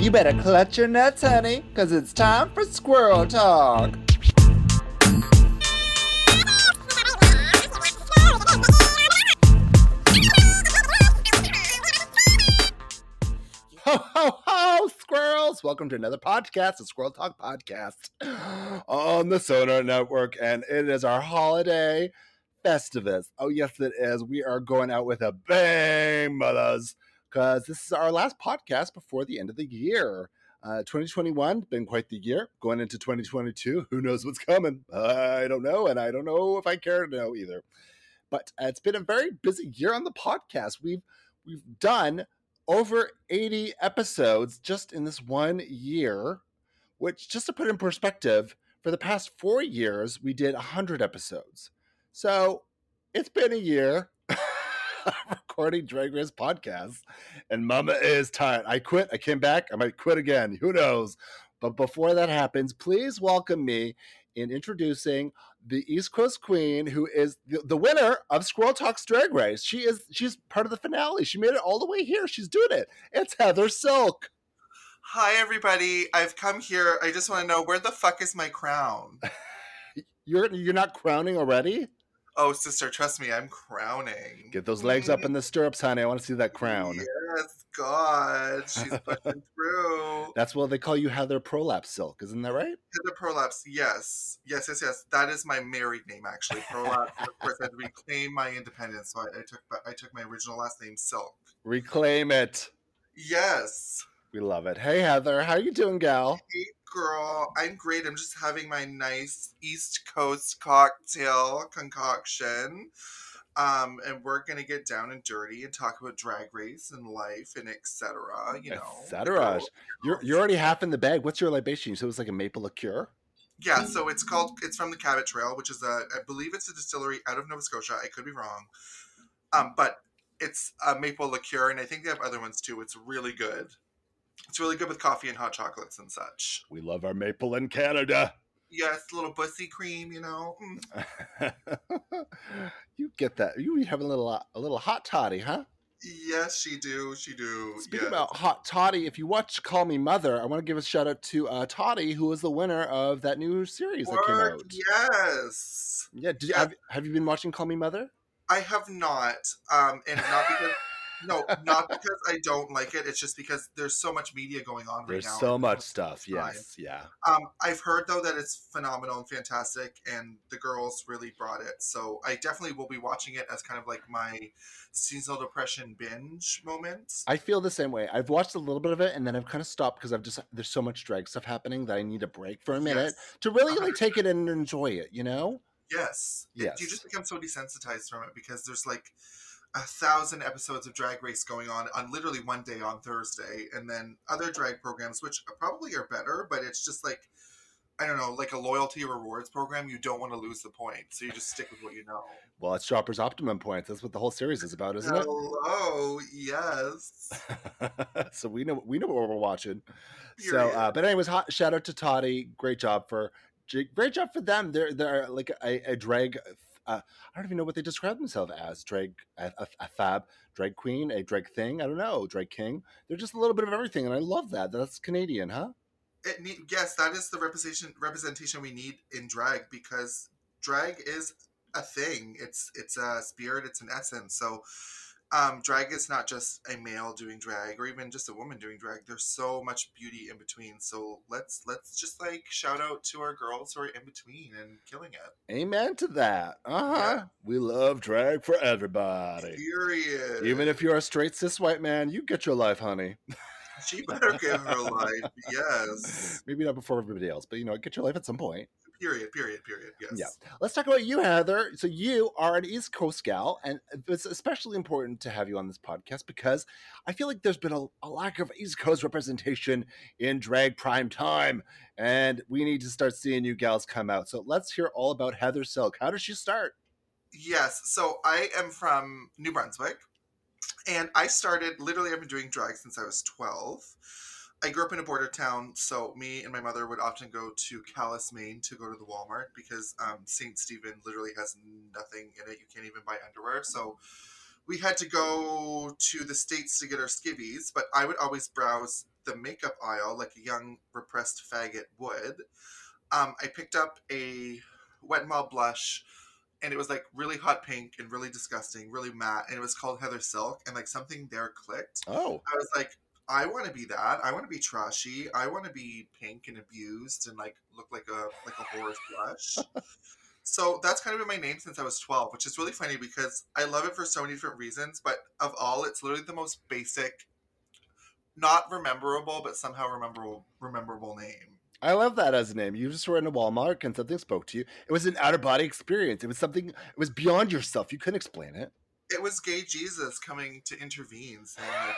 You better clutch your nuts, honey, because it's time for Squirrel Talk. Ho, ho, ho, squirrels! Welcome to another podcast, the Squirrel Talk Podcast, on the Sonar Network, and it is our holiday Festivus. Oh, yes, it is. We are going out with a bang, mothers, because this is our last podcast before the end of the year. Uh, 2021 been quite the year. Going into 2022, who knows what's coming? I don't know, and I don't know if I care to know either. But uh, it's been a very busy year on the podcast. We've we've done over 80 episodes just in this one year, which, just to put in perspective, for the past four years, we did 100 episodes. So it's been a year recording Drag Race podcast, and Mama is tired. I quit, I came back, I might quit again. Who knows? But before that happens, please welcome me in introducing the East Coast Queen, who is the, the winner of Squirrel Talks Drag Race. She is she's part of the finale. She made it all the way here. She's doing it. It's Heather Silk. Hi, everybody. I've come here. I just want to know where the fuck is my crown? You're you're not crowning already? Oh, sister, trust me, I'm crowning. Get those legs up in the stirrups, honey. I want to see that crown. Yes, God, she's pushing through. That's what they call you Heather Prolapse Silk, isn't that right? Heather Prolapse, yes, yes, yes, yes. That is my married name, actually. Prolapse. of course, I had to reclaim my independence, so I, I took I took my original last name, Silk. Reclaim it. Yes. We love it. Hey Heather, how you doing, gal? Hey, girl, I'm great. I'm just having my nice East Coast cocktail concoction. Um, and we're gonna get down and dirty and talk about drag race and life and etc. You know, etc. You're you're already half in the bag. What's your libation? So it's like a maple liqueur. Yeah, so it's called it's from the Cabot Trail, which is a I believe it's a distillery out of Nova Scotia. I could be wrong, um, but it's a maple liqueur, and I think they have other ones too. It's really good. It's really good with coffee and hot chocolates and such. We love our maple in Canada. Yes, a little bussy cream, you know. Mm. you get that? You have a little uh, a little hot toddy, huh? Yes, she do. She do. Speaking yes. about hot toddy, if you watch Call Me Mother, I want to give a shout out to uh, Toddy, who was the winner of that new series that came out. Yes. Yeah. Did you, have Have you been watching Call Me Mother? I have not, um, and not because no, not because I don't like it. It's just because there's so much media going on right There's now. so much stuff. Yes. Yeah. Um, I've heard though that it's phenomenal and fantastic, and the girls really brought it. So I definitely will be watching it as kind of like my seasonal depression binge moment. I feel the same way. I've watched a little bit of it and then I've kind of stopped because I've just there's so much drag stuff happening that I need a break for a minute Yes. to really like take it and enjoy it. You know? Yes. It- Yes. you just become so desensitized from it because there's like a thousand episodes of Drag Race going on on literally one day on Thursday, and then other drag programs, which probably are better, but it's just like, I don't know, like a loyalty rewards program. You don't want to lose the point, so you just stick with what you know. Well, it's Shoppers Optimum Points. That's what the whole series is about, isn't it? Hello, yes. so we know we know what we're watching. So, uh, but anyways, hot, shout out to Toddy. Great job for great job for them. They're they're like a, a drag. Uh, I don't even know what they describe themselves as. Drag a, a, a fab drag queen, a drag thing. I don't know, drag king. They're just a little bit of everything, and I love that. That's Canadian, huh? Yes, that is the representation representation we need in drag because drag is a thing. It's it's a spirit. It's an essence. So, um, drag is not just a male doing drag or even just a woman doing drag. There's so much beauty in between. So let's let's just like shout out to our girls who are in between and killing it. Amen to that. Uh huh. Yeah. We love drag for everybody. Period. Even if you're a straight cis white man, you get your life, honey. She better get her life. Yes. Maybe not before everybody else, but you know, get your life at some point. Period. Period. Period. Yes. Yeah. Let's talk about you, Heather. So you are an East Coast gal, and it's especially important to have you on this podcast because I feel like there's been a, a lack of East Coast representation in drag prime time, and we need to start seeing you gals come out. So let's hear all about Heather Silk. How did she start? Yes. So I am from New Brunswick, and I started literally. I've been doing drag since I was twelve. I grew up in a border town, so me and my mother would often go to Calais, Maine to go to the Walmart because um, St. Stephen literally has nothing in it. You can't even buy underwear. So we had to go to the States to get our skivvies, but I would always browse the makeup aisle like a young repressed faggot would. Um, I picked up a Wet n Wild blush and it was like really hot pink and really disgusting, really matte, and it was called Heather Silk, and like something there clicked. Oh, I was like, I want to be that. I want to be trashy. I want to be pink and abused and like look like a like a horror flush. so that's kind of been my name since I was twelve, which is really funny because I love it for so many different reasons. But of all, it's literally the most basic, not rememberable, but somehow rememberable rememberable name. I love that as a name. You just were in a Walmart and something spoke to you. It was an out of body experience. It was something. It was beyond yourself. You couldn't explain it. It was gay Jesus coming to intervene, saying like,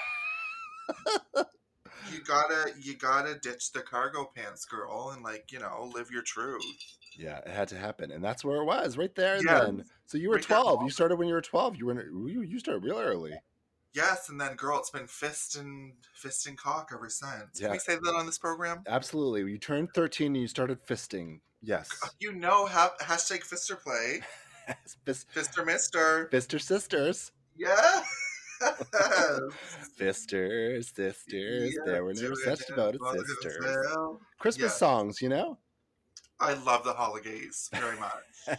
you gotta you gotta ditch the cargo pants, girl, and like you know live your truth. Yeah, it had to happen, and that's where it was, right there. And Yes. then, so you were Right twelve. You started when you were twelve. You were you you started real early. Yes, and then girl, it's been fist and fist and cock ever since. Can Yeah. we say that on this program? Absolutely. You turned thirteen and you started fisting. Yes, You know, have hashtag fister play, fister mister. Fister sisters, Yeah. Fisters, sisters. There were never such devoted sisters. Christmas Yeah. songs, you know. I love the holidays very much.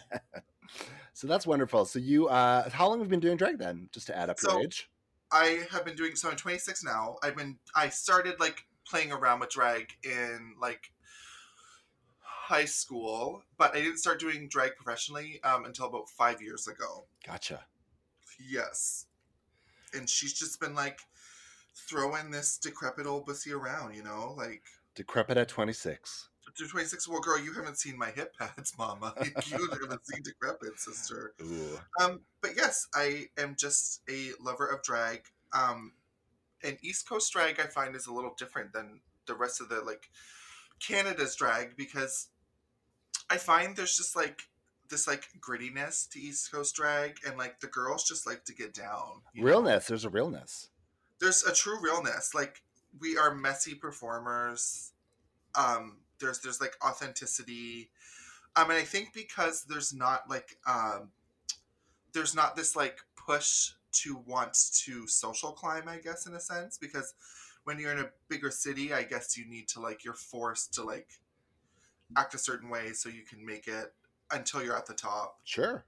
So that's wonderful. So you, uh how long have you been doing drag then? Just to add up So- your age. I have been doing so. I'm 26 now. I've been. I started like playing around with drag in like high school, but I didn't start doing drag professionally um, until about five years ago. Gotcha. Yes, and she's just been like throwing this decrepit old pussy around, you know, like. Decrepit at twenty six. To 26, well, girl, you haven't seen my hip pads, mama. you haven't seen decrepit, sister. Ooh. Um, but yes, I am just a lover of drag. Um, and East Coast drag I find is a little different than the rest of the like Canada's drag because I find there's just like this like grittiness to East Coast drag, and like the girls just like to get down. you know? Realness. There's a realness. There's a true realness. Like we are messy performers. Um, there's there's like authenticity. Um, and I think because there's not like um, there's not this like push to want to social climb, I guess, in a sense, because when you're in a bigger city, I guess you need to like you're forced to like act a certain way so you can make it until you're at the top. Sure.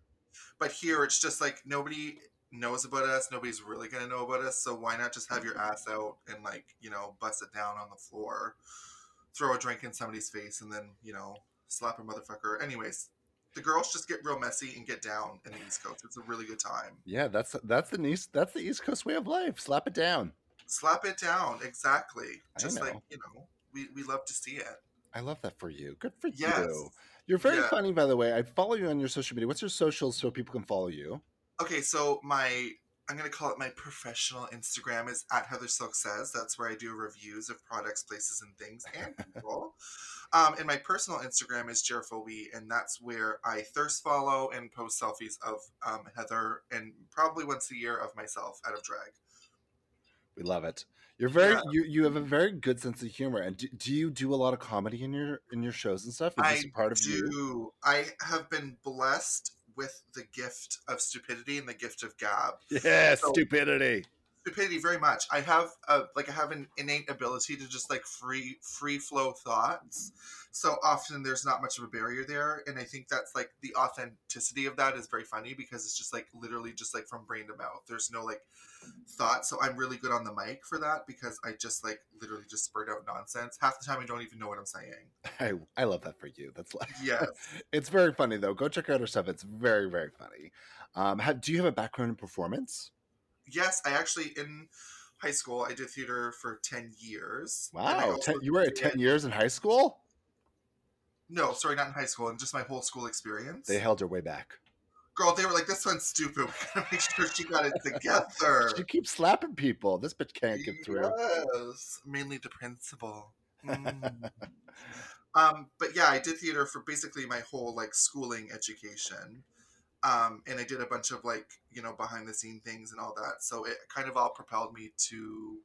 But here it's just like nobody knows about us, nobody's really gonna know about us, so why not just have your mm-hmm. ass out and like, you know, bust it down on the floor, throw a drink in somebody's face and then, you know, slap a motherfucker. Anyways, the girls just get real messy and get down in the East Coast. It's a really good time. Yeah, that's that's the East that's the East Coast way of life. Slap it down. Slap it down, exactly. Just like, you know, we, we love to see it. I love that for you. Good for Yes. you. You're very Yeah. funny, by the way. I follow you on your social media. What's your socials so people can follow you? Okay, so my I'm gonna call it my professional Instagram is at Heather Silk Says. That's where I do reviews of products, places, and things and people. um, and my personal Instagram is Jerfoe, and that's where I thirst follow and post selfies of um, Heather and probably once a year of myself out of drag. We love it. You're very Yeah. you you have a very good sense of humor. And do, do you do a lot of comedy in your in your shows and stuff? Is I this part of do. you? I have been blessed with the gift of stupidity and the gift of gab. Yeah, So- stupidity. Stupidity very much i have a like i have an innate ability to just like free free flow thoughts so often there's not much of a barrier there and i think that's like the authenticity of that is very funny because it's just like literally just like from brain to mouth there's no like thought so i'm really good on the mic for that because i just like literally just spurt out nonsense half the time i don't even know what i'm saying I I love that for you. That's like yes it's very funny though. Go check out her stuff. It's very very funny. Um, have, do you have a background in performance? Yes i actually in high school. I did theater for ten years. Wow, ten, you were at ten years in high school. No, sorry, not in high school, and just my whole school experience. They held her way back. Girl, they were like, "This one's stupid. We gotta make sure she got it together." She keeps slapping people. This bitch can't get through. Yes, mainly the principal. Mm. um, but yeah, I did theater for basically my whole like schooling education. Um, and I did a bunch of like, you know, behind the scene things and all that. So it kind of all propelled me to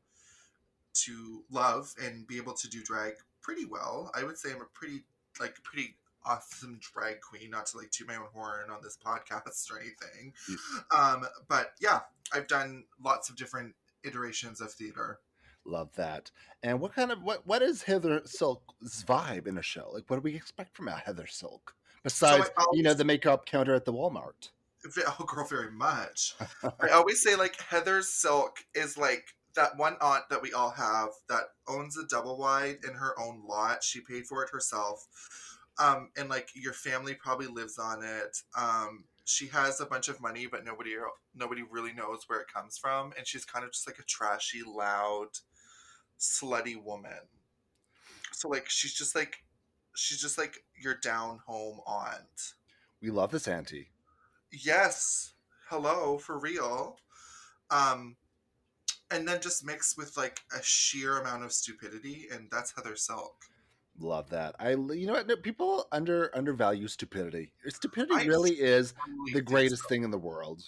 to love and be able to do drag pretty well. I would say I'm a pretty like pretty awesome drag queen, not to like toot my own horn on this podcast or anything. Um, but yeah, I've done lots of different iterations of theater. Love that. And what kind of what what is Heather Silk's vibe in a show? Like, what do we expect from a Heather Silk besides I you know the makeup counter at the Walmart? Oh, girl, very much. I always say like Heather's Silk is like that one aunt that we all have that owns a double wide in her own lot. She paid for it herself. Um, and like your family probably lives on it. Um, she has a bunch of money, but nobody nobody really knows where it comes from, and she's kind of just like a trashy, loud, slutty woman. So like she's just like she's just like your down home aunt. We love this auntie. Yes. Hello, for real. Um and then just mixed with like a sheer amount of stupidity and that's Heather Silk. Love that. I you know what? People under undervalue stupidity. Stupidity I really is the greatest so. thing in the world.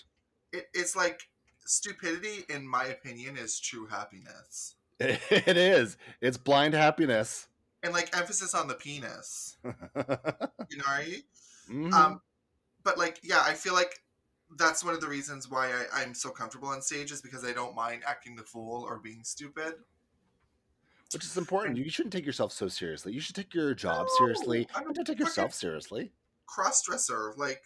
It, it's like stupidity in my opinion is true happiness. It is. It's blind happiness. And like emphasis on the penis. You know, right? Mhm. Um but like yeah, I feel like that's one of the reasons why I, I'm so comfortable on stage is because I don't mind acting the fool or being stupid. Which is important. You shouldn't take yourself so seriously. You should take your job No, seriously. I'm and don't take yourself seriously. cross dresser. Like,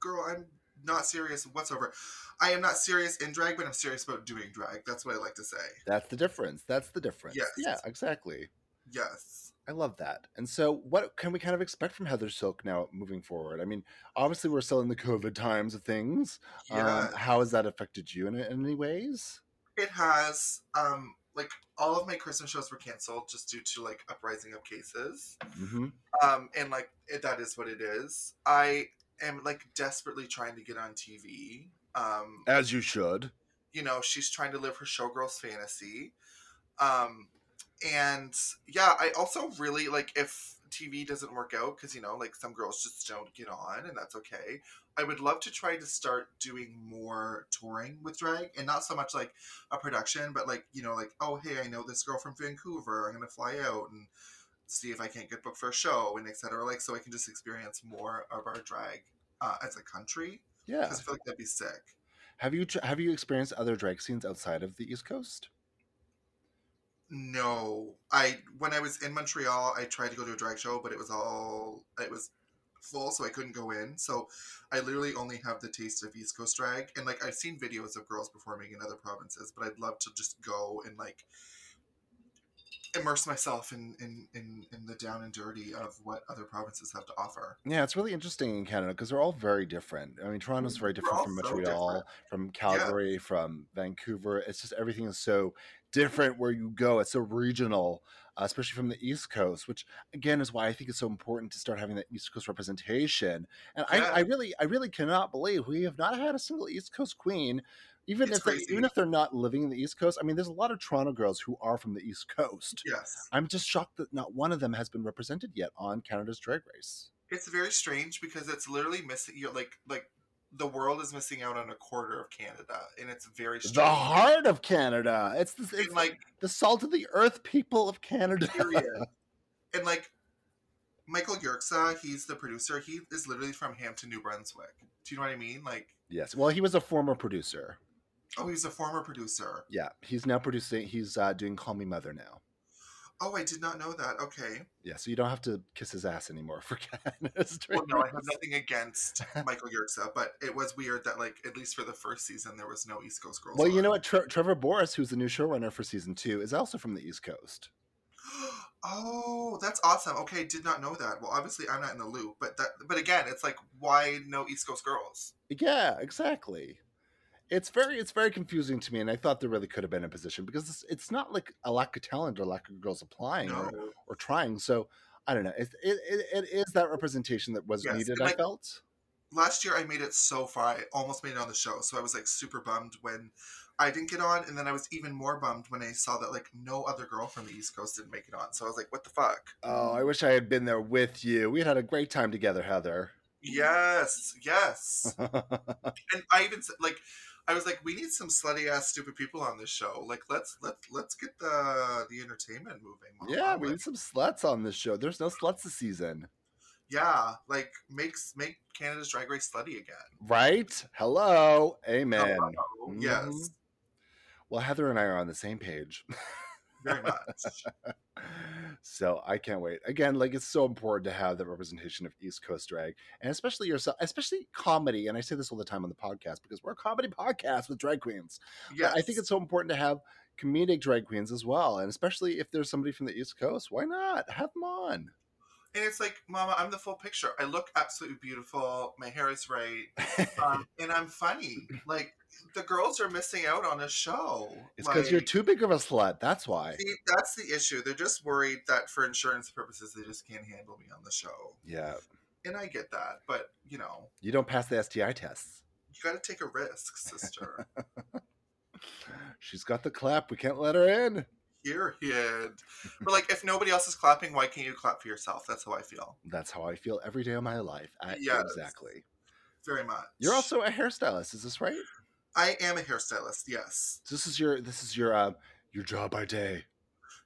girl, I'm not serious whatsoever. I am not serious in drag, but I'm serious about doing drag. That's what I like to say. That's the difference. That's the difference. Yes. Yeah, exactly. Yes. I love that. And so, what can we kind of expect from Heather Silk now moving forward? I mean, obviously, we're still in the COVID times of things. Yeah. Um, how has that affected you in, in any ways? it has. Um, like all of my Christmas shows were canceled just due to like uprising of cases. Mm-hmm. Um, and like it, that is what it is. I am like desperately trying to get on TV. Um, As you should. you know she's trying to live her showgirl's fantasy um and yeah i also really like if tv doesn't work out because you know like some girls just don't get on and that's okay i would love to try to start doing more touring with drag and not so much like a production but like you know like oh hey i know this girl from vancouver i'm gonna fly out and see if i can't get booked for a show and etc like so i can just experience more of our drag uh, as a country Yeah. because i feel like that'd be sick Have you have you experienced other drag scenes outside of the East Coast? No, I when I was in Montreal, I tried to go to a drag show, but it was all it was full, so I couldn't go in. So I literally only have the taste of East Coast drag, and like I've seen videos of girls performing in other provinces, but I'd love to just go and like immerse myself in in in, in the down and dirty of what other provinces have to offer. Yeah, it's really interesting in Canada because they're all very different. I mean, Toronto's very different from Montreal, different. from Calgary, from Vancouver. It's just everything is so different where you go. It's so regional, uh, especially from the East Coast, which again is why I think it's so important to start having that East Coast representation. And Yeah. I, I really, I really cannot believe we have not had a single East Coast queen. Even It's if they, even if they're not living in the East Coast, I mean, there's a lot of Toronto girls who are from the East Coast. Yes, I'm just shocked that not one of them has been represented yet on Canada's Drag Race. it's very strange because it's literally missing. You're like like the world is missing out on a quarter of Canada, and it's very strange. The heart of Canada. It's the, it's like the salt of the earth people of Canada. period. and like Michael Yerxa, he's the producer. He is literally from Hampton, New Brunswick. Do you know what I mean? Like, yes. Well, he was a former producer. Oh, he's a former producer. Yeah. He's now producing. He's uh, doing Call Me Mother now. Oh, I did not know that. Okay. Yeah. So you don't have to kiss his ass anymore for Well, no, I have nothing against Michael Yerxa, but it was weird that, like, at least for the first season, there was no East Coast girls. Well, you know what? Tre- Trevor Boris, who's the new showrunner for season two, is also from the East Coast. Oh, that's awesome. Okay, did not know that. Well, obviously, I'm not in the loop, but that, but again, it's like, why no East Coast girls? Yeah, exactly. It's very it's very confusing to me, and I thought there really could have been a position because it's, it's not like a lack of talent or lack of girls applying or, No. or trying. So I don't know. It, it, it, it is that representation that was Yes, needed. and I felt. last year I made it so far. I almost made it on the show, so I was like super bummed when I didn't get on, and then I was even more bummed when I saw that like no other girl from the East Coast didn't make it on. So I was like, what the fuck? Oh, I wish I had been there with you. We had a great time together, Heather. Yes, yes. and I even said like. I was like, we need some slutty ass stupid people on this show. Like, let's let's let's get the the entertainment moving. Mama. yeah, we Like, need some sluts on this show. There's no sluts this season, yeah, like makes make Canada's Drag Race slutty again. right? Hello, amen. Hello. Yes, Mhm. Well, Heather and I are on the same page. very much. so I can't wait. Again, like it's so important to have the representation of East Coast drag, and especially yourself, especially comedy. And I say this all the time on the podcast because we're a comedy podcast with drag queens. Yes, I think it's so important to have comedic drag queens as well, and especially if there's somebody from the East Coast, why not have them on? And it's like, Mama, I'm the full picture. I look absolutely beautiful. My hair is right, um, and I'm funny. Like the girls are missing out on a show. it's because you're too big of a slut. That's why. See, that's the issue. They're just worried that for insurance purposes, they just can't handle me on the show, Yeah, and I get that. But you know, you don't pass the STI tests. you got to take a risk, sister. She's got the clap. We can't let her in. Period. But like, if nobody else is clapping, why can't you clap for yourself? That's how I feel. That's how I feel every day of my life. I, Yes. Exactly. Very much. You're also a hairstylist. Is this right? I am a hairstylist. Yes. This is your this is your uh, your job by day.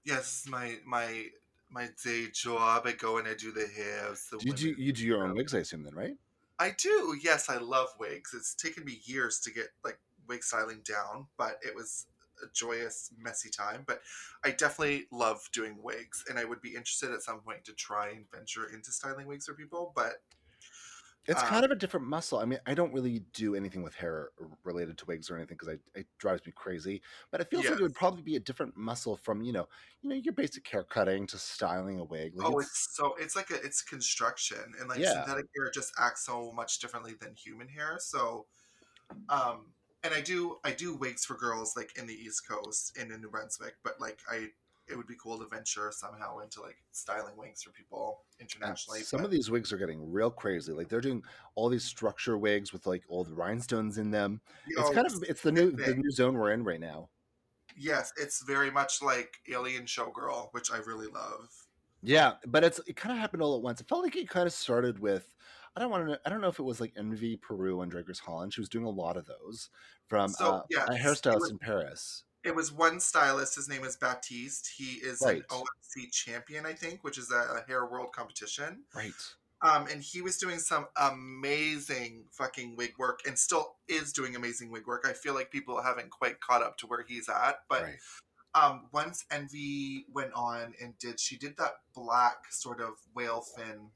Yes. My my my day job. I go and I do the hair. the Do you do you do your own wigs? I assume then, right? I do. Yes, I love wigs. It's taken me years to get like wig styling down, but it was a joyous, messy time. But I definitely love doing wigs, and I would be interested at some point to try and venture into styling wigs for people. But It's Um, kind of a different muscle. I mean, I don't really do anything with hair related to wigs or anything because it drives me crazy. But it feels like it would probably be a different muscle from you know, you know, your basic hair cutting to styling a wig. Like oh, it's, it's so it's like a it's construction, and like Yeah. synthetic hair just acts so much differently than human hair. So, um, and I do I do wigs for girls like in the East Coast and in New Brunswick, but like I. It would be cool to venture somehow into like styling wigs for people internationally. some but- of these wigs are getting real crazy. Like they're doing all these structure wigs with like old rhinestones in them. It's Oh, kind of it's the new the new zone we're in right now. Yes, it's very much like Alien Showgirl, which I really love. Yeah, but it's it kind of happened all at once. It felt like it kind of started with I don't want to Know, I don't know if it was like Envy Peru and Drag Race Holland. She was doing a lot of those from So, uh, yes, a hairstylist was- in Paris. It was one stylist. His name is Baptiste. He is Right. an OMC champion, I think, which is a hair world competition. Right. Um, and he was doing some amazing fucking wig work, and still is doing amazing wig work. I feel like people haven't quite caught up to where he's at, but right. um, once Envy went on and did, she did that black sort of whale fin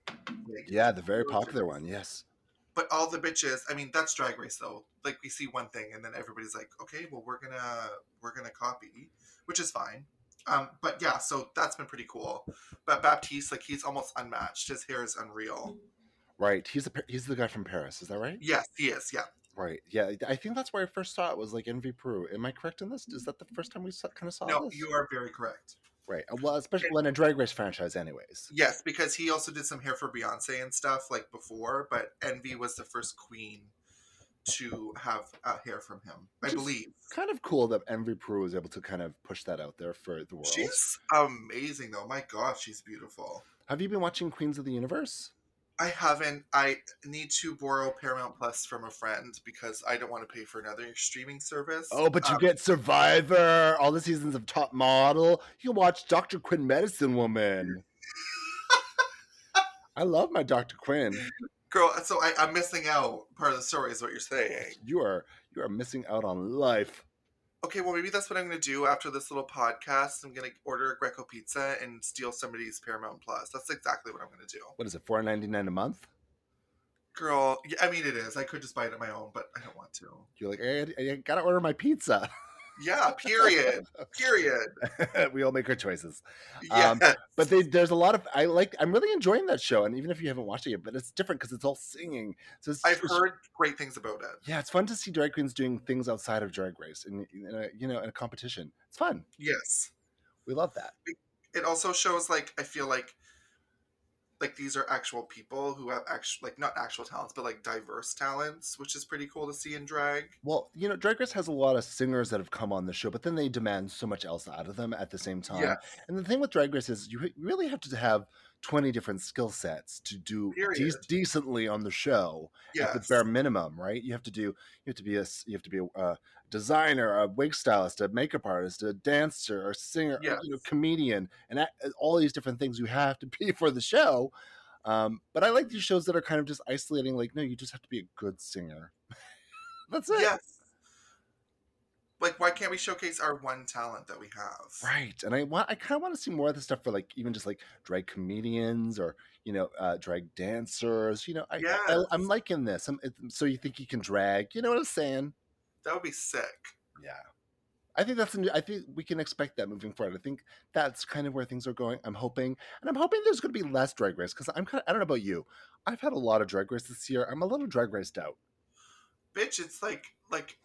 wig. Yeah, the very popular one. Yes. But all the bitches i mean that's drag race though like we see one thing and then everybody's like okay well we're gonna we're gonna copy which is fine um but yeah so that's been pretty cool but baptiste like he's almost unmatched his hair is unreal Right. He's the he's the guy from Paris. Is that right? yes he is yeah Right. Yeah. I think that's where I first saw it was like Envy Peru. Am I correct in this? Is that the first time we saw, kind of saw no this? you are very correct Right. Uh, Well, especially when a Drag Race franchise, anyways. yes because he also did some hair for beyonce and stuff like before but envy was the first queen to have uh, hair from him i Which is believe Kind of cool that Envy Peru was able to kind of push that out there for the world. she's amazing though my gosh she's beautiful Have you been watching Queens of the Universe? I haven't. I need to borrow Paramount Plus from a friend because I don't want to pay for another streaming service. Oh, but you Um, get Survivor, all the seasons of Top Model. You can watch Dr. Quinn Medicine Woman. I love my Dr. Quinn. girl. So I, I'm missing out. Part of the story is what you're saying. You are you are missing out on life. Okay, well maybe that's what I'm going to do after this little podcast. I'm going to order a Greco pizza and steal somebody's Paramount Plus. That's exactly what I'm going to do. What is it, four ninety nine a month? Girl, I mean it is. I could just buy it on my own, but I don't want to. You're like, I, I gotta order my pizza. Yeah, period. period. we all make our choices. Yeah. Um, But they, there's a lot of I like. I'm really enjoying that show, and even if you haven't watched it yet, but it's different because it's all singing. So it's, I've heard great things about it. Yeah, it's fun to see drag queens doing things outside of drag race, and you know, in a competition. It's fun. Yes. We love that. It also shows like I feel like like these are actual people who have actual like not actual talents, but like diverse talents, which is pretty cool to see in drag. Well, you know, Drag Race has a lot of singers that have come on the show, but then they demand so much else out of them at the same time. Yeah. And the thing with Drag Race is you really have to have 20 different skill sets to do de- decently on the show at the bare minimum, right? You have to do you have to be a you have to be a, uh designer, a wig stylist, a makeup artist, a dancer, a singer, a, you know, comedian, and that, all these different things you have to be for the show. Um, but I like these shows that are kind of just isolating. Like, no, you just have to be a good singer. That's it. Yes. Like why can't we showcase our one talent that we have? Right. And I want I kind of want to see more of this stuff for like even just like drag comedians or you know uh drag dancers. You know, I, I I'm liking this. I'm, so you think you can drag? You know what I'm saying? That would be sick. Yeah. I think that's a new, I think we can expect that moving forward. I think that's kind of where things are going. I'm hoping, and I'm hoping there's going to be less drag race because I'm kind of I don't know about you. I've had a lot of drag race this year. I'm a little drag raced out. Bitch, it's like like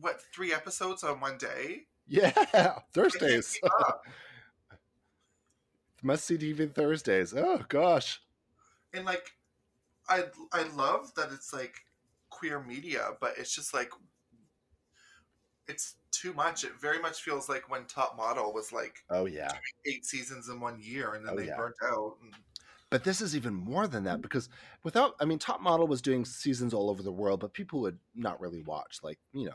what, three episodes on one day? Yeah, Thursdays. Must see TV Thursdays. Oh gosh. and like I I love that it's like queer media, but it's just like it's too much. It very much feels like when Top Model was like Oh yeah. eight seasons in one year, and then Oh, they yeah. burnt out. And, But this is even more than that mm-hmm. because without, I mean, Top Model was doing seasons all over the world, but people would not really watch, like, you know,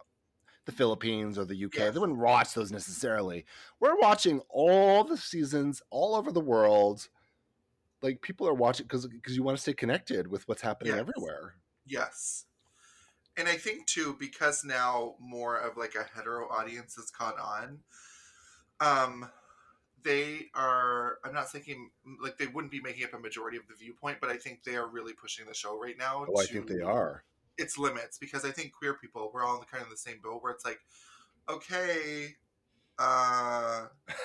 the Philippines or the UK. Yes. They wouldn't watch those necessarily. We're watching all the seasons all over the world. Like, people are watching because because you want to stay connected with what's happening Yes. everywhere. yes, and I think too because now more of like a hetero audience has caught on. Um, they are. I'm not thinking like they wouldn't be making up a majority of the viewpoint, but I think they are really pushing the show right now. Oh, I think they are. Its limits because I think queer people we're all in the kind of the same boat where it's like, okay, uh,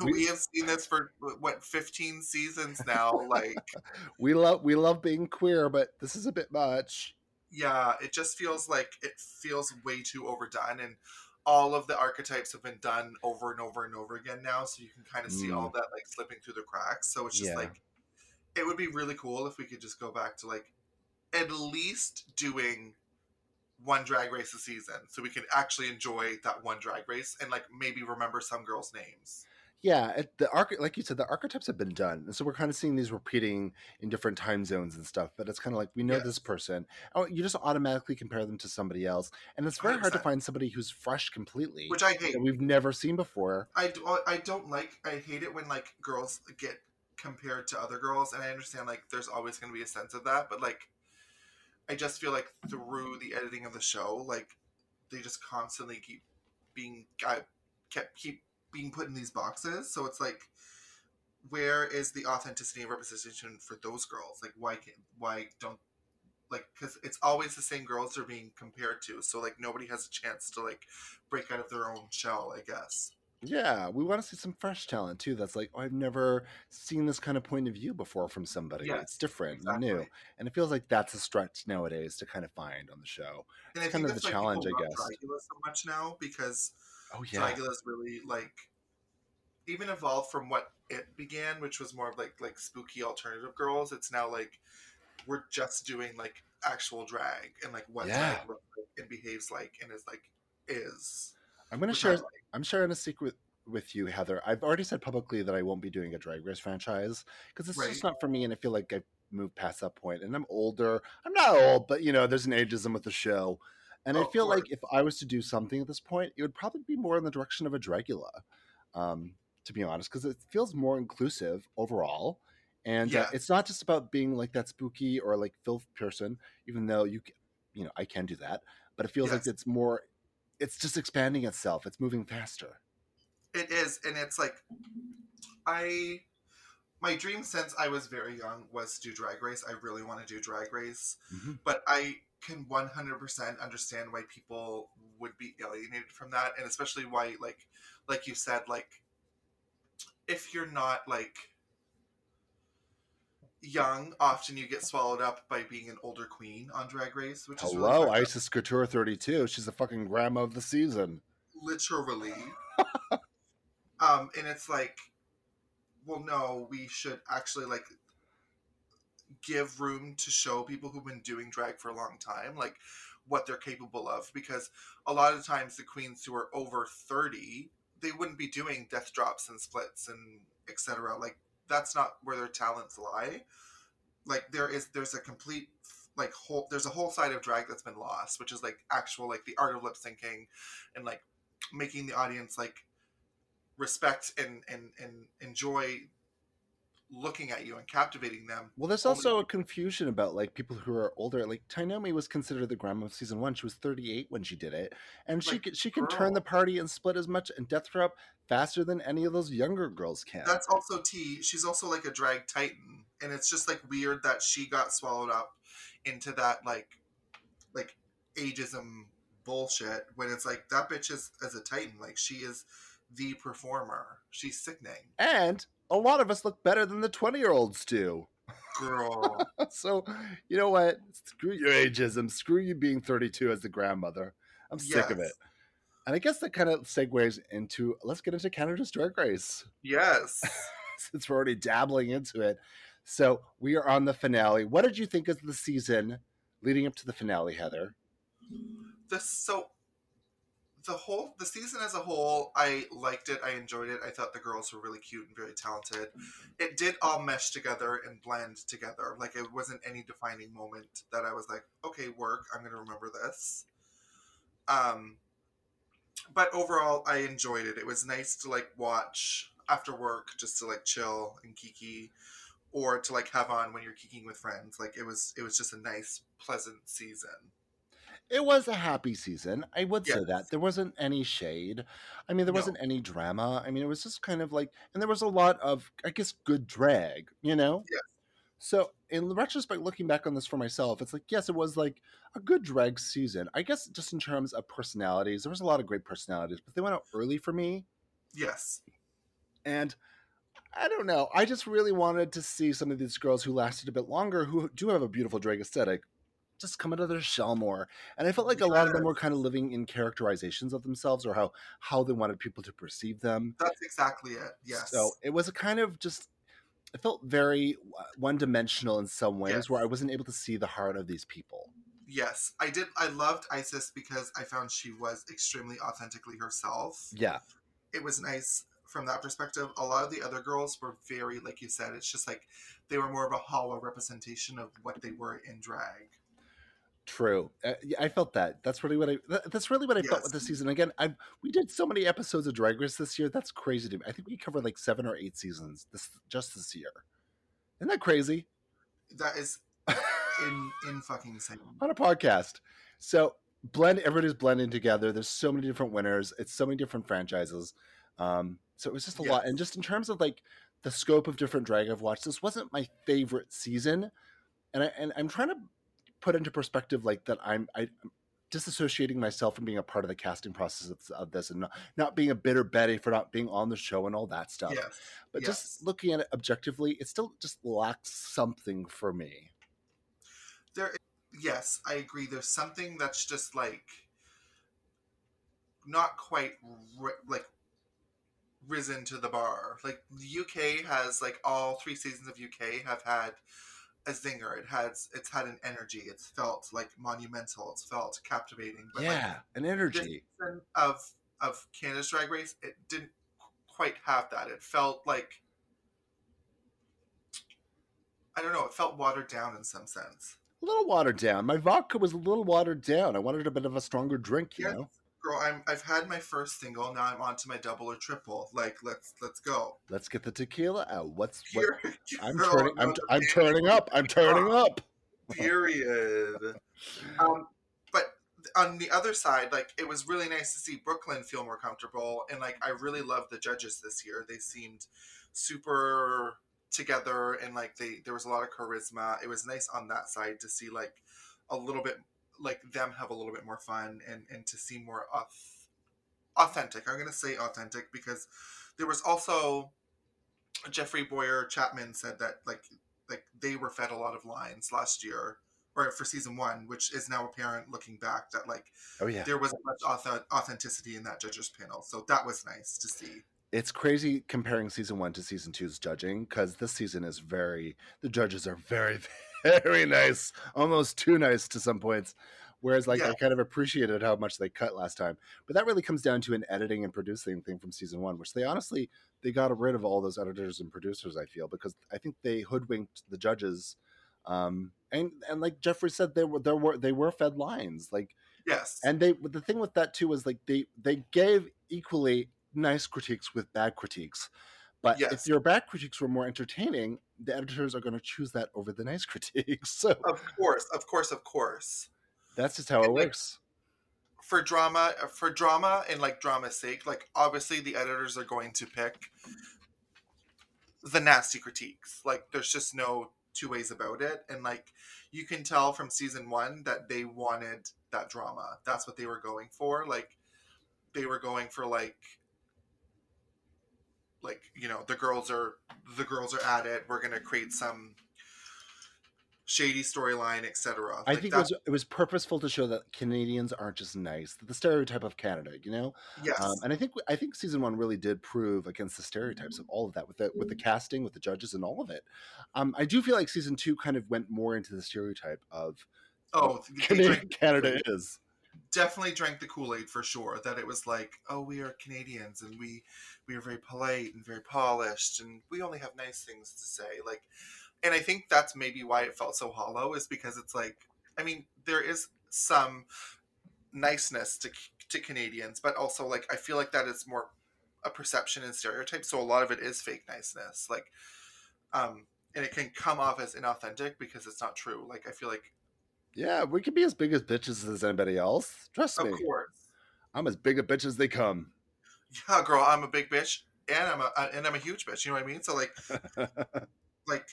We- we have seen this for what fifteen seasons now. Like, We love we love being queer, but this is a bit much. yeah, it just feels like it feels way too overdone, and all of the archetypes have been done over and over and over again now. So you can kind of see all that like slipping through the cracks. So it's just Yeah. like, it would be really cool if we could just go back to like at least doing one drag race a season so we can actually enjoy that one drag race and like maybe remember some girls' names. Yeah, it, the arch like you said, the archetypes have been done, and so we're kind of seeing these repeating in different time zones and stuff. But it's kind of like we know this person. Oh, you just automatically compare them to somebody else, and it's very hard to find somebody who's fresh completely, Which I hate. that we've never seen before. I, do, I don't like I hate it when like girls get compared to other girls and I understand like there's always going to be a sense of that but like I just feel like through the editing of the show like they just constantly keep being uh, kept keep being put in these boxes. So it's like where is the authenticity and representation for those girls? Like why can't why don't like because it's always the same girls they're being compared to. So like nobody has a chance to like break out of their own shell i guess Yeah, we want to see some fresh talent too. That's like, oh, I've never seen this kind of point of view before from somebody. Yes, it's different, and new, and it feels like that's a stretch nowadays to kind of find on the show. And It's kind of the why challenge, I guess. Dragula so much now because Oh yeah, Dragula's really like even evolved from what it began, which was more of like like spooky alternative girls. It's now like we're just doing like actual drag and like what Yeah. drag looks like and behaves like and is like is. I'm gonna share. like. I'm sharing a secret with you, Heather. I've already said publicly that I won't be doing a Drag Race franchise because it's just not for me, and I feel like I've moved past that point. And I'm older. I'm not old, but you know, there's an ageism with the show. And Oh, I feel like if I was to do something at this point, it would probably be more in the direction of a Dragula, um, to be honest, because it feels more inclusive overall. And uh, it's not just about being like that spooky or like filth person, even though you, you know, I can do that. But it feels like it's more. It's just expanding itself. It's moving faster. It is, and it's like I my dream since I was very young was to do Drag Race. I really want to do Drag Race, Mhm. but I can 100% understand why people would be alienated from that, and especially why, like, like you said, like, if you're not like young, often you get swallowed up by being an older queen on Drag Race, which is really Hello. Icesis Couture 32. She's the fucking grandma of the season. literally. um, and it's like, well, no, we should actually like give room to show people who've been doing drag for a long time, like what they're capable of. Because a lot of times the queens who are over thirty, they wouldn't be doing death drops and splits and etc. Like that's not where their talents lie. Like there is, there's a complete like whole there's a whole side of drag that's been lost which is like actual like the art of lip syncing and like making the audience like respect and and and enjoy looking at you and captivating them. Well, there's also a confusion about like people who are older. Like Tynomi was considered the grandma of season one. She was 38 when she did it, and she Like, can, she can turn the party and split as much and death drop faster than any of those younger girls can. That's also T. She's also like a drag titan, and it's just like weird that she got swallowed up into that like like ageism bullshit when it's like that bitch is as a titan. Like she is the performer. She's sickening, and a lot of us look better than the 20 year olds do. girl. so you know what? Screw your ageism. Screw you being 32 as the grandmother. I'm sick of it. And I guess that kind of segues into let's get into Canada's Drag Race. yes. since we're already dabbling into it. So we are on the finale. What did you think of the season leading up to the finale, Heather? the so the whole the season as a whole i liked it i enjoyed it i thought the girls were really cute and very talented. It did all mesh together and blend together like it wasn't any defining moment that i was like okay work i'm gonna remember this. Um but overall i enjoyed it it was nice to like watch after work just to like chill and kiki or to like have on when you're kikiing with friends like it was it was just a nice pleasant season It was a happy season. I would say that. There wasn't any shade. I mean, there No. wasn't any drama. I mean, it was just kind of like, and there was a lot of, I guess, good drag, you know? Yes. So, in retrospect, looking back on this for myself, it's like, yes, it was like a good drag season. I guess just in terms of personalities, there was a lot of great personalities, but they went out early for me. yes And I don't know. I just really wanted to see some of these girls who lasted a bit longer, who do have a beautiful drag aesthetic, just come out of their shell more. And I felt like a lot of them were kind of living in characterizations of themselves or how how they wanted people to perceive them. That's exactly it. Yes. So it was a kind of just. It felt very one dimensional in some ways, Yes. where I wasn't able to see the heart of these people. yes, I did. I loved Icesis because I found she was extremely authentically herself. Yeah, It was nice from that perspective. A lot of the other girls were very, like you said, it's just like they were more of a hollow representation of what they were in drag. True. Uh, yeah, I felt that. That's really what I. that- That's really what I felt with the season. Again, I we did so many episodes of Drag Race this year. That's crazy to me. I think we covered like seven or eight seasons this just this year. Isn't that crazy That is in in fucking insane. on a podcast? So blend. Everybody's blending together. There's so many different winners. It's so many different franchises. Um, so it was just a lot. And just in terms of like the scope of different drag I've watched, this wasn't my favorite season. And I and I'm trying to put into perspective like that I'm I disassociating myself from being a part of the casting process of, of this and not, not being a bitter Betty for not being on the show and all that stuff. Yes. But yes. just looking at it objectively, it still just lacks something for me. there yes i agree there's something that's just like not quite ri- like risen to the bar like the uk has like all three seasons of uk have had a zinger it has it's had an energy it's felt like monumental it's felt captivating but like yeah, an energy. of of canada's drag race it didn't quite have that it felt like i don't know it felt watered down in some sense A little watered down. My vodka was a little watered down. I wanted a bit of a stronger drink, you Yes. know. Girl i'm i've had my first single now i'm on to my double or triple like let's let's go Let's get the tequila out. What's what? I'm girl, turning. I'm, I'm turning up. I'm turning up. period um but on the other side like it was really nice to see Brooke Lynn feel more comfortable and like i really loved the judges this year they seemed super together and like they there was a lot of charisma. It was nice on that side to see like a little bit like them have a little bit more fun and and to see more auth- authentic. I'm gonna say authentic because there was also Jeffrey Bowyer-Chapman said that like like they were fed a lot of lines last year or for season one, which is now apparent looking back that like Oh yeah. there wasn't much auth- authenticity in that judges panel. So that was nice to see. It's crazy comparing season one to season two's judging because this season is very the judges are very very nice, almost too nice to some points. Whereas like I kind of appreciated how much they cut last time. But that really comes down to an editing and producing thing from season one, which they honestly they got rid of all those editors and producers, I feel, because I think they hoodwinked the judges. Um and and like Jeffrey said, they were there were they were fed lines. Like Yes. and they the thing with that too was like they they gave equally nice critiques with bad critiques but if your bad critiques were more entertaining the editors are going to choose that over the nice critiques so of course, of course, of course. that's just how it like, works For drama, for drama and like drama's sake, like obviously the editors are going to pick the nasty critiques. Like there's just no two ways about it. And like you can tell from season one that they wanted that drama. That's what they were going for. Like they were going for like like you know the girls are the girls are at it. We're gonna create some shady storyline etc i think it was, it was purposeful to show that canadians aren't just nice. The stereotype of canada you know? Yes. Um, and i think i think season one really did prove against the stereotypes of all of that with the with the casting with the judges and all of it. Um, i do feel like season two kind of went more into the stereotype of oh they Canadian drank- canada is. Definitely drank the kool-aid for sure. That it was like oh we are canadians and we we are very polite and very polished and we only have nice things to say like and i think that's maybe why it felt so hollow is because it's like i mean there is some niceness to to canadians but also like i feel like that is more a perception and stereotype so a lot of it is fake niceness like um and it can come off as inauthentic because it's not true like i feel like Yeah, we can be as big as bitches as anybody else. Trust me. of me. course I'm as big a bitch as they come. Yeah, girl, I'm a big bitch, and I'm a uh, and I'm a huge bitch. You know what I mean? So like, like,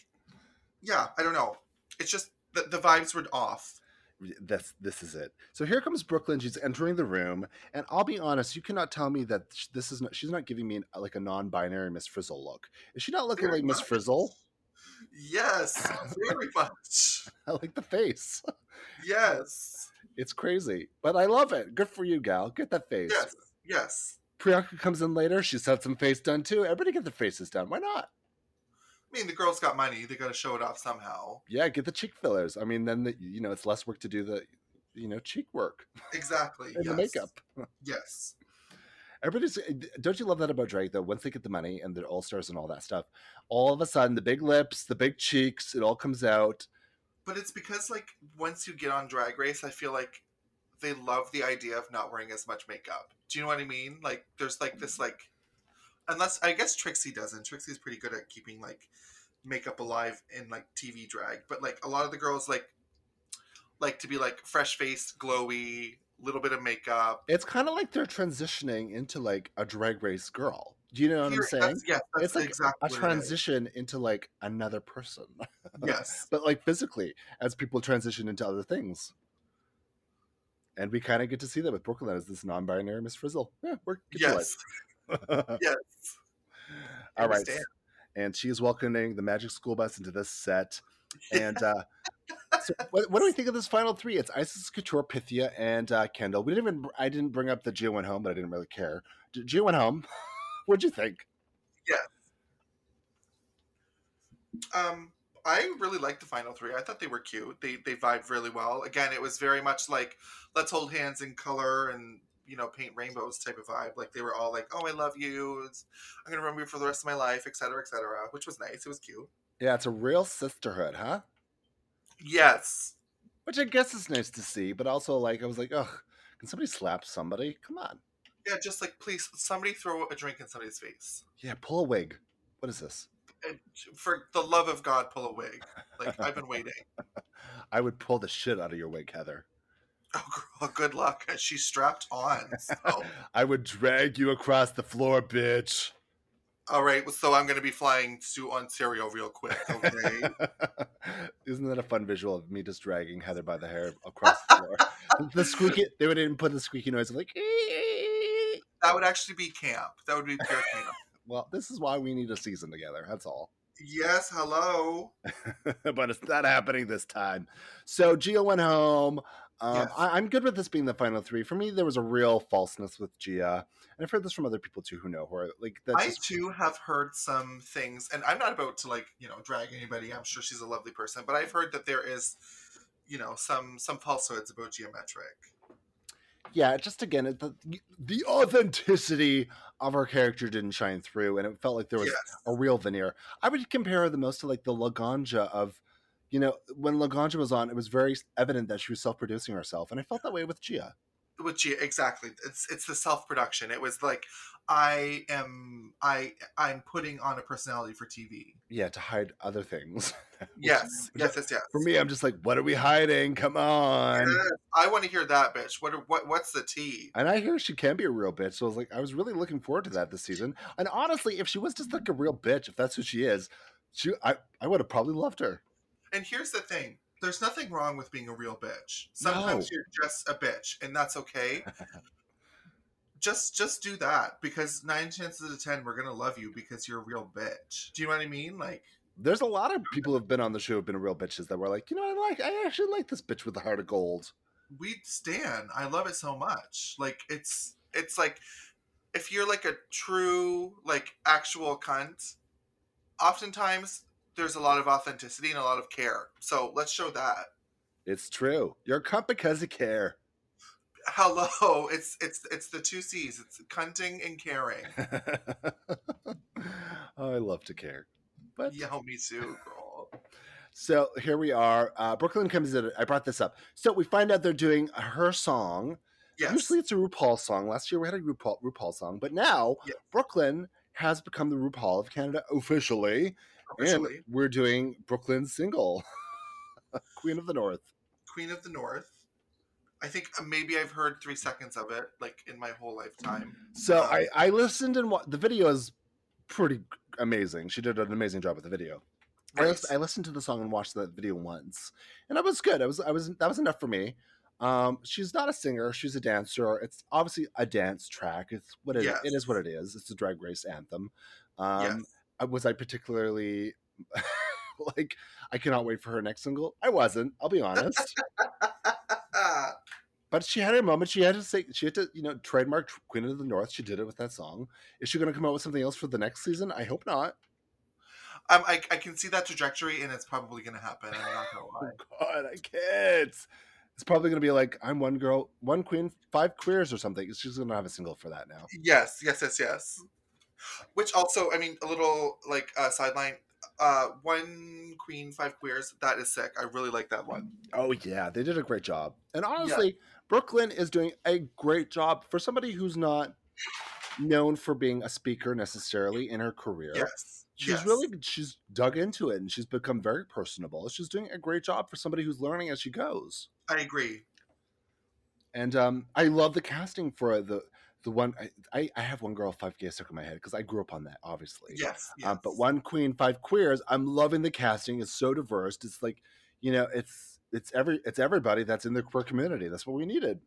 yeah, I don't know. It's just the, the vibes were off. That's this is it. So here comes Brooke Lynn. She's entering the room, and I'll be honest, you cannot tell me that this is not. She's not giving me an, uh, like a non-binary Miss Frizzle look. Is she not looking Very like Miss. Frizzle? Yes, very much. I like the face. Yes, It's crazy, but I love it. Good for you, gal. Get that face. yes, yes. Priyanka comes in later. She's had some face done too. Everybody get their faces done. Why not? I mean, the girls got money. They got to show it off somehow. Yeah, get the cheek fillers. I mean, then the, you know it's less work to do the, you know, cheek work Exactly. and yes. the makeup. Yes. Everybody's eh, don't you love that about drag though? Once they get the money and the all stars and all that stuff, all of a sudden the big lips, the big cheeks, it all comes out. But it's because like once you get on Drag Race, I feel like they love the idea of not wearing as much makeup. Do you know what I mean? Like there's like this mm-hmm. like unless I guess Trixie doesn't. Trixie's pretty good at keeping like makeup alive in like TV drag, but like a lot of the girls like like to be like fresh faced, glowy, little bit of makeup. It's kind of like they're transitioning into like a drag race girl. Do you know what Here- I'm saying? That's, yes, that's It's like exactly a what it is. transition into like another person, Yes. but like physically, as people transition into other things. And we kind of get to see that with Brooke Lynn as this non-binary Miss Frizzle. Yeah, we're Yes. yes. All right. And she is welcoming the Magic School Bus into this set. And uh, so what, what do we think of this final three? It's Icesis Couture, Pythia, and uh, Kendall. We didn't even. I didn't bring up the Gia went home, but I didn't really care. Gia went home. What'd you think? Um, I really liked the final three. I thought they were cute. They they vibed really well. Again, it was very much like let's hold hands in color and you know paint rainbows type of vibe. Like they were all like, "Oh, I love you. It's- I'm gonna remember you for the rest of my life," etc., etc. Which was nice. It was cute. Yeah, it's a real sisterhood, huh? Yes. Which I guess is nice to see, but also like I was like, ugh, can somebody slap somebody? Come on. Yeah. Just like please, somebody throw a drink in somebody's face. Yeah, pull a wig. What is this? And for the love of God, pull a wig. Like I've been waiting. I would pull the shit out of your wig, Heather. Oh, girl, good luck. She's strapped on. So. I would drag you across the floor, bitch. All right, so I'm going to be flying to Ontario real quick. Okay. Isn't that a fun visual of me just dragging Heather by the hair across the floor? the squeaky. They would even put the squeaky noise of like. that would actually be camp. That would be pure camp. Well, this is why we need a season together. That's all. Yes, hello. but it's not happening this time. So Gia went home. Um, Yes. I, I'm good with this being the final three. For me, there was a real falseness with Gia, and I've heard this from other people too who know her. Like that's I just- too have heard some things, and I'm not about to like you know drag anybody. I'm sure she's a lovely person, but I've heard that there is, you know, some some falsehoods about Gia Metric. Yeah, just again, the the authenticity of her character didn't shine through, and it felt like there was Yes. a real veneer. I would compare her the most to like the Laganja of, you know, when Laganja was on, it was very evident that she was self producing herself, and I felt that way with Gia. With Gia, exactly. It's it's the self production. It was like I am I I'm putting on a personality for TV. Yeah, to hide other things. Yes, which yes, yes, yes. For me, I'm just like, what are we hiding? Come on. Yes, I want to hear that, bitch. What are- what what's the tea? And I hear she can be a real bitch. So I was like, I was really looking forward to that this season. And honestly, if she was just like a real bitch, if that's who she is, she I, I would have probably loved her. And here's the thing: there's nothing wrong with being a real bitch. Sometimes No. you're just a bitch, and that's okay. just just do that because nine chances out of ten we're gonna love you because you're a real bitch. Do you know what I mean? Like There's a lot of people who've been on the show who've been real bitches that were like, you know, I like I actually like this bitch with the heart of gold. we stand. I love it so much. Like it's it's like if you're like a true like actual cunt, oftentimes there's a lot of authenticity and a lot of care. So let's show that. It's true. You're a cunt because of care. Hello, it's it's it's the two C's. It's cunting and caring. oh, I love to care. But Yo, me too, girl. So here we are. Uh, Brooke Lynn comes in. I brought this up. So we find out they're doing her song. Yes. Usually it's a RuPaul song. Last year we had a RuPaul, RuPaul song, but now Yes. Brooke Lynn has become the RuPaul of Canada officially, And we're doing Brooke Lynn's single, Queen of the North. Queen of the North. I think uh, maybe I've heard three seconds of it, like in my whole lifetime. So Um, I, I listened and wa- the video is pretty amazing. She did an amazing job with the video. I, Right. I listened to the song and watched the video once, and it was good. I was I was that was enough for me. Um, she's not a singer; she's a dancer. It's obviously a dance track. It's what it, it is. What it is. It's a drag race anthem. Um, yes. I- was I particularly like? I cannot wait for her next single. I wasn't. I'll be honest. but she had her moment. She had to say. She had to, you know, trademark Queen of the North. She did it with that song. Is she going to come out with something else for the next season? I hope not. um, I, I can see that trajectory, and it's probably going to happen. I'm not going to lie. Oh God, I can't. It's probably going to be like I'm one girl, one queen, five queers or something. She's going to have a single for that now. Yes, yes, yes, yes. Which also, I mean, a little like uh, sideline. Uh, one queen, five queers. That is sick. I really like that one. Oh yeah, they did a great job. And honestly, Brooke Lynn is doing a great job for somebody who's not known for being a speaker necessarily in her career. Yes, She's yes. really she's dug into it and she's become very personable. She's doing a great job for somebody who's learning as she goes. I agree. And um, I love the casting for the the one. I I, I have one girl, five gays stuck in my head because I grew up on that, obviously. Yes, yes. Uh, but one queen, five queers. I'm loving the casting. It's so diverse. It's like, you know, it's it's every it's everybody that's in the queer community. That's what we needed.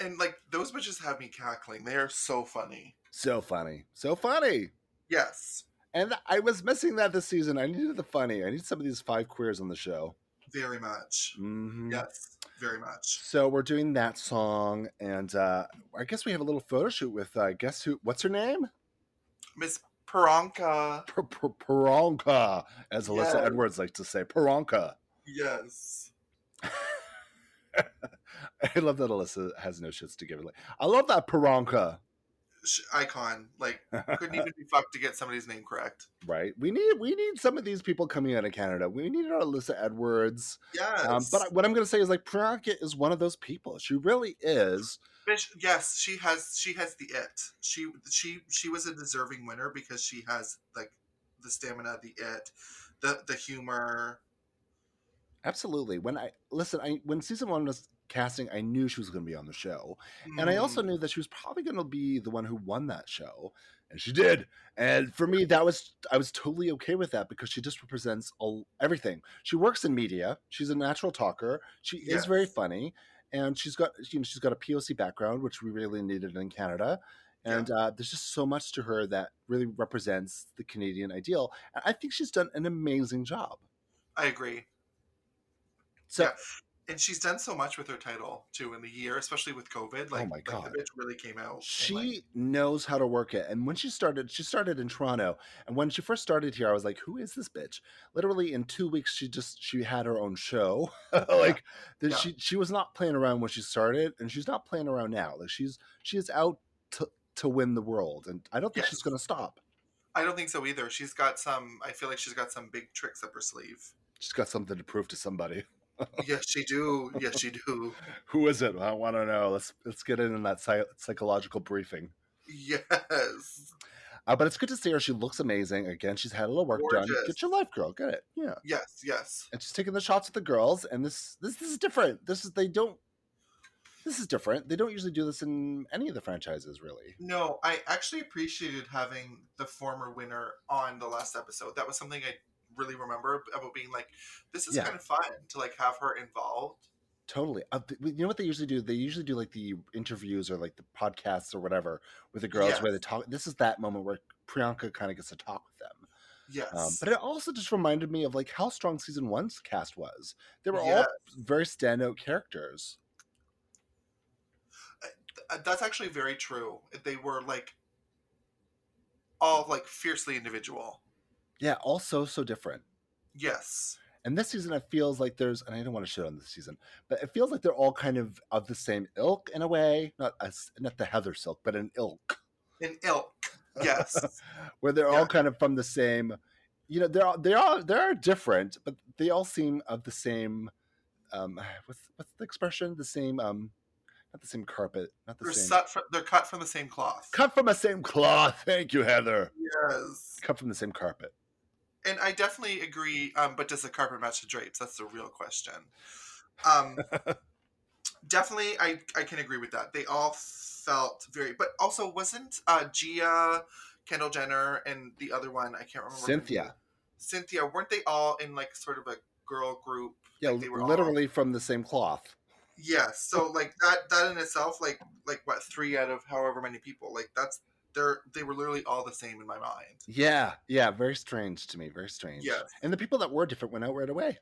and like those bitches have me cackling. They are so funny. So funny, so funny. Yes, And I was missing that this season. I needed the funny. I need some of these five queers on the show. very much. hmm Yes, very much. So we're doing that song, and uh, I guess we have a little photo shoot with uh, guess who? What's her name? Miss Peronka. Per- per- Peronka, as Alyssa Yes. Edwards likes to say. Peronka. Yes. I love that Alyssa has no shits to give. Like, I love that Peronka. Icon. Like couldn't even be fucked to get somebody's name correct. right? We need we need some of these people coming out of Canada. We need our Alyssa Edwards. Yes. Um, but what I'm going to say is like Peronka is one of those people. She really is. Yes, she has she has the it. She she she was a deserving winner because she has like the stamina, the it, the the humor. Absolutely. When I listen, I when season one was casting, I knew she was going to be on the show. And I also Mm, knew that she was probably going to be the one who won that show. And she did. And for me, that was, I was totally okay with that because she just represents all, everything. She works in media. She's a natural talker. She is very funny. And she's got, you know, she's got a POC background, which we really needed in Canada. Yeah. And uh, there's just so much to her that really represents the Canadian ideal. And I think she's done an amazing job. I agree. So, Yeah. And she's done so much with her title too in the year, especially with COVID. Oh like, Oh my like God. the bitch really came out. she like, knows how to work it. And when she started, she started in Toronto. And when she first started here, I was like, "Who is this bitch?" Literally in two weeks, she just she had her own show. like that Yeah. she she was not playing around when she started, and she's not playing around now. Like she's she is out to to win the world, and I don't think she's going to stop. I don't think so either. She's got some. I feel like she's got some big tricks up her sleeve. She's got something to prove to somebody. Yes, she do. Yes, she do. Who is it? I want to know. Let's let's get in in that psy- psychological briefing. Yes. Uh, but it's good to see her. She looks amazing. Again, she's had a little work done. Get your life, girl. Get it. Yeah. Yes. Yes. and she's taking the shots with the girls and this this, this is different this is they don't this is different they don't usually do this in any of the franchises really No, I actually appreciated having the former winner on the last episode. That was something I really remember about being like, this is Yeah. kind of fun to like have her involved. totally uh, you know what they usually do they usually do like the interviews or like the podcasts or whatever with the girls where they talk this is that moment where priyanka kind of gets to talk with them Yes. um, but it also just reminded me of like how strong season one's cast was they were all very standout characters Uh, That's actually very true. They were like all like fiercely individual. Yeah all so so different Yes. And this season, it feels like there's, and I don't want to shit on this season, but it feels like they're all kind of of the same ilk in a way, not as not the Heather Silk, but an ilk, An ilk. Yes. where they're Yeah. all kind of from the same. You know, they're all they are they are different, but they all seem of the same. Um, what's what's the expression? The same. Um, not the same carpet, not the they're, same. sut fr- they're cut from the same cloth. Cut from the same cloth. Thank you, Heather. Yes. Cut from the same carpet. And I definitely agree. Um, but does the carpet match the drapes? That's the real question. Um, definitely, I I can agree with that. They all felt very. But also, wasn't uh, Gia, Kendall Gender, and the other one I can't remember. Synthia. Synthia, weren't they all in like sort of a girl group? Yeah, Like, they were all- literally from the same cloth. Yes. So like that that in itself, like like what three out of however many people, like that's they're they were literally all the same in my mind. Yeah, yeah, very strange to me. Very strange. Yes. And the people that were different went out right away.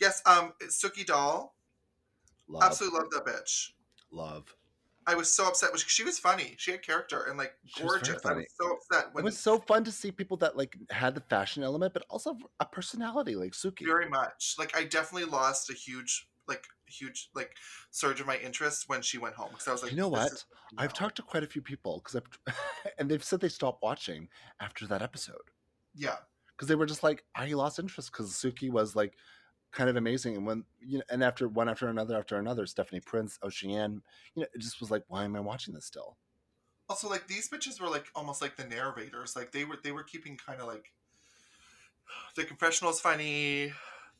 Yes. Um, Suki Doll, Love, absolutely love that bitch. love. I was so upset. She, she was funny. She had character and like gorgeous. I was so upset It was so fun to see people that like had the fashion element, but also a personality like Suki. very much like I definitely lost a huge like huge like surge of my interest when she went home because I was like, you know what? is- I've talked to quite a few people because I've, and they've said they stopped watching after that episode Yeah. because they were just like, I lost interest because Suki was like kind of amazing, and when you know, and after one after another after another, Stephanie Prince, Oceane, you know, it just was like, why am I watching this still? Also, like these bitches were like almost like the narrators. Like they were they were keeping kind of like the confessional is funny.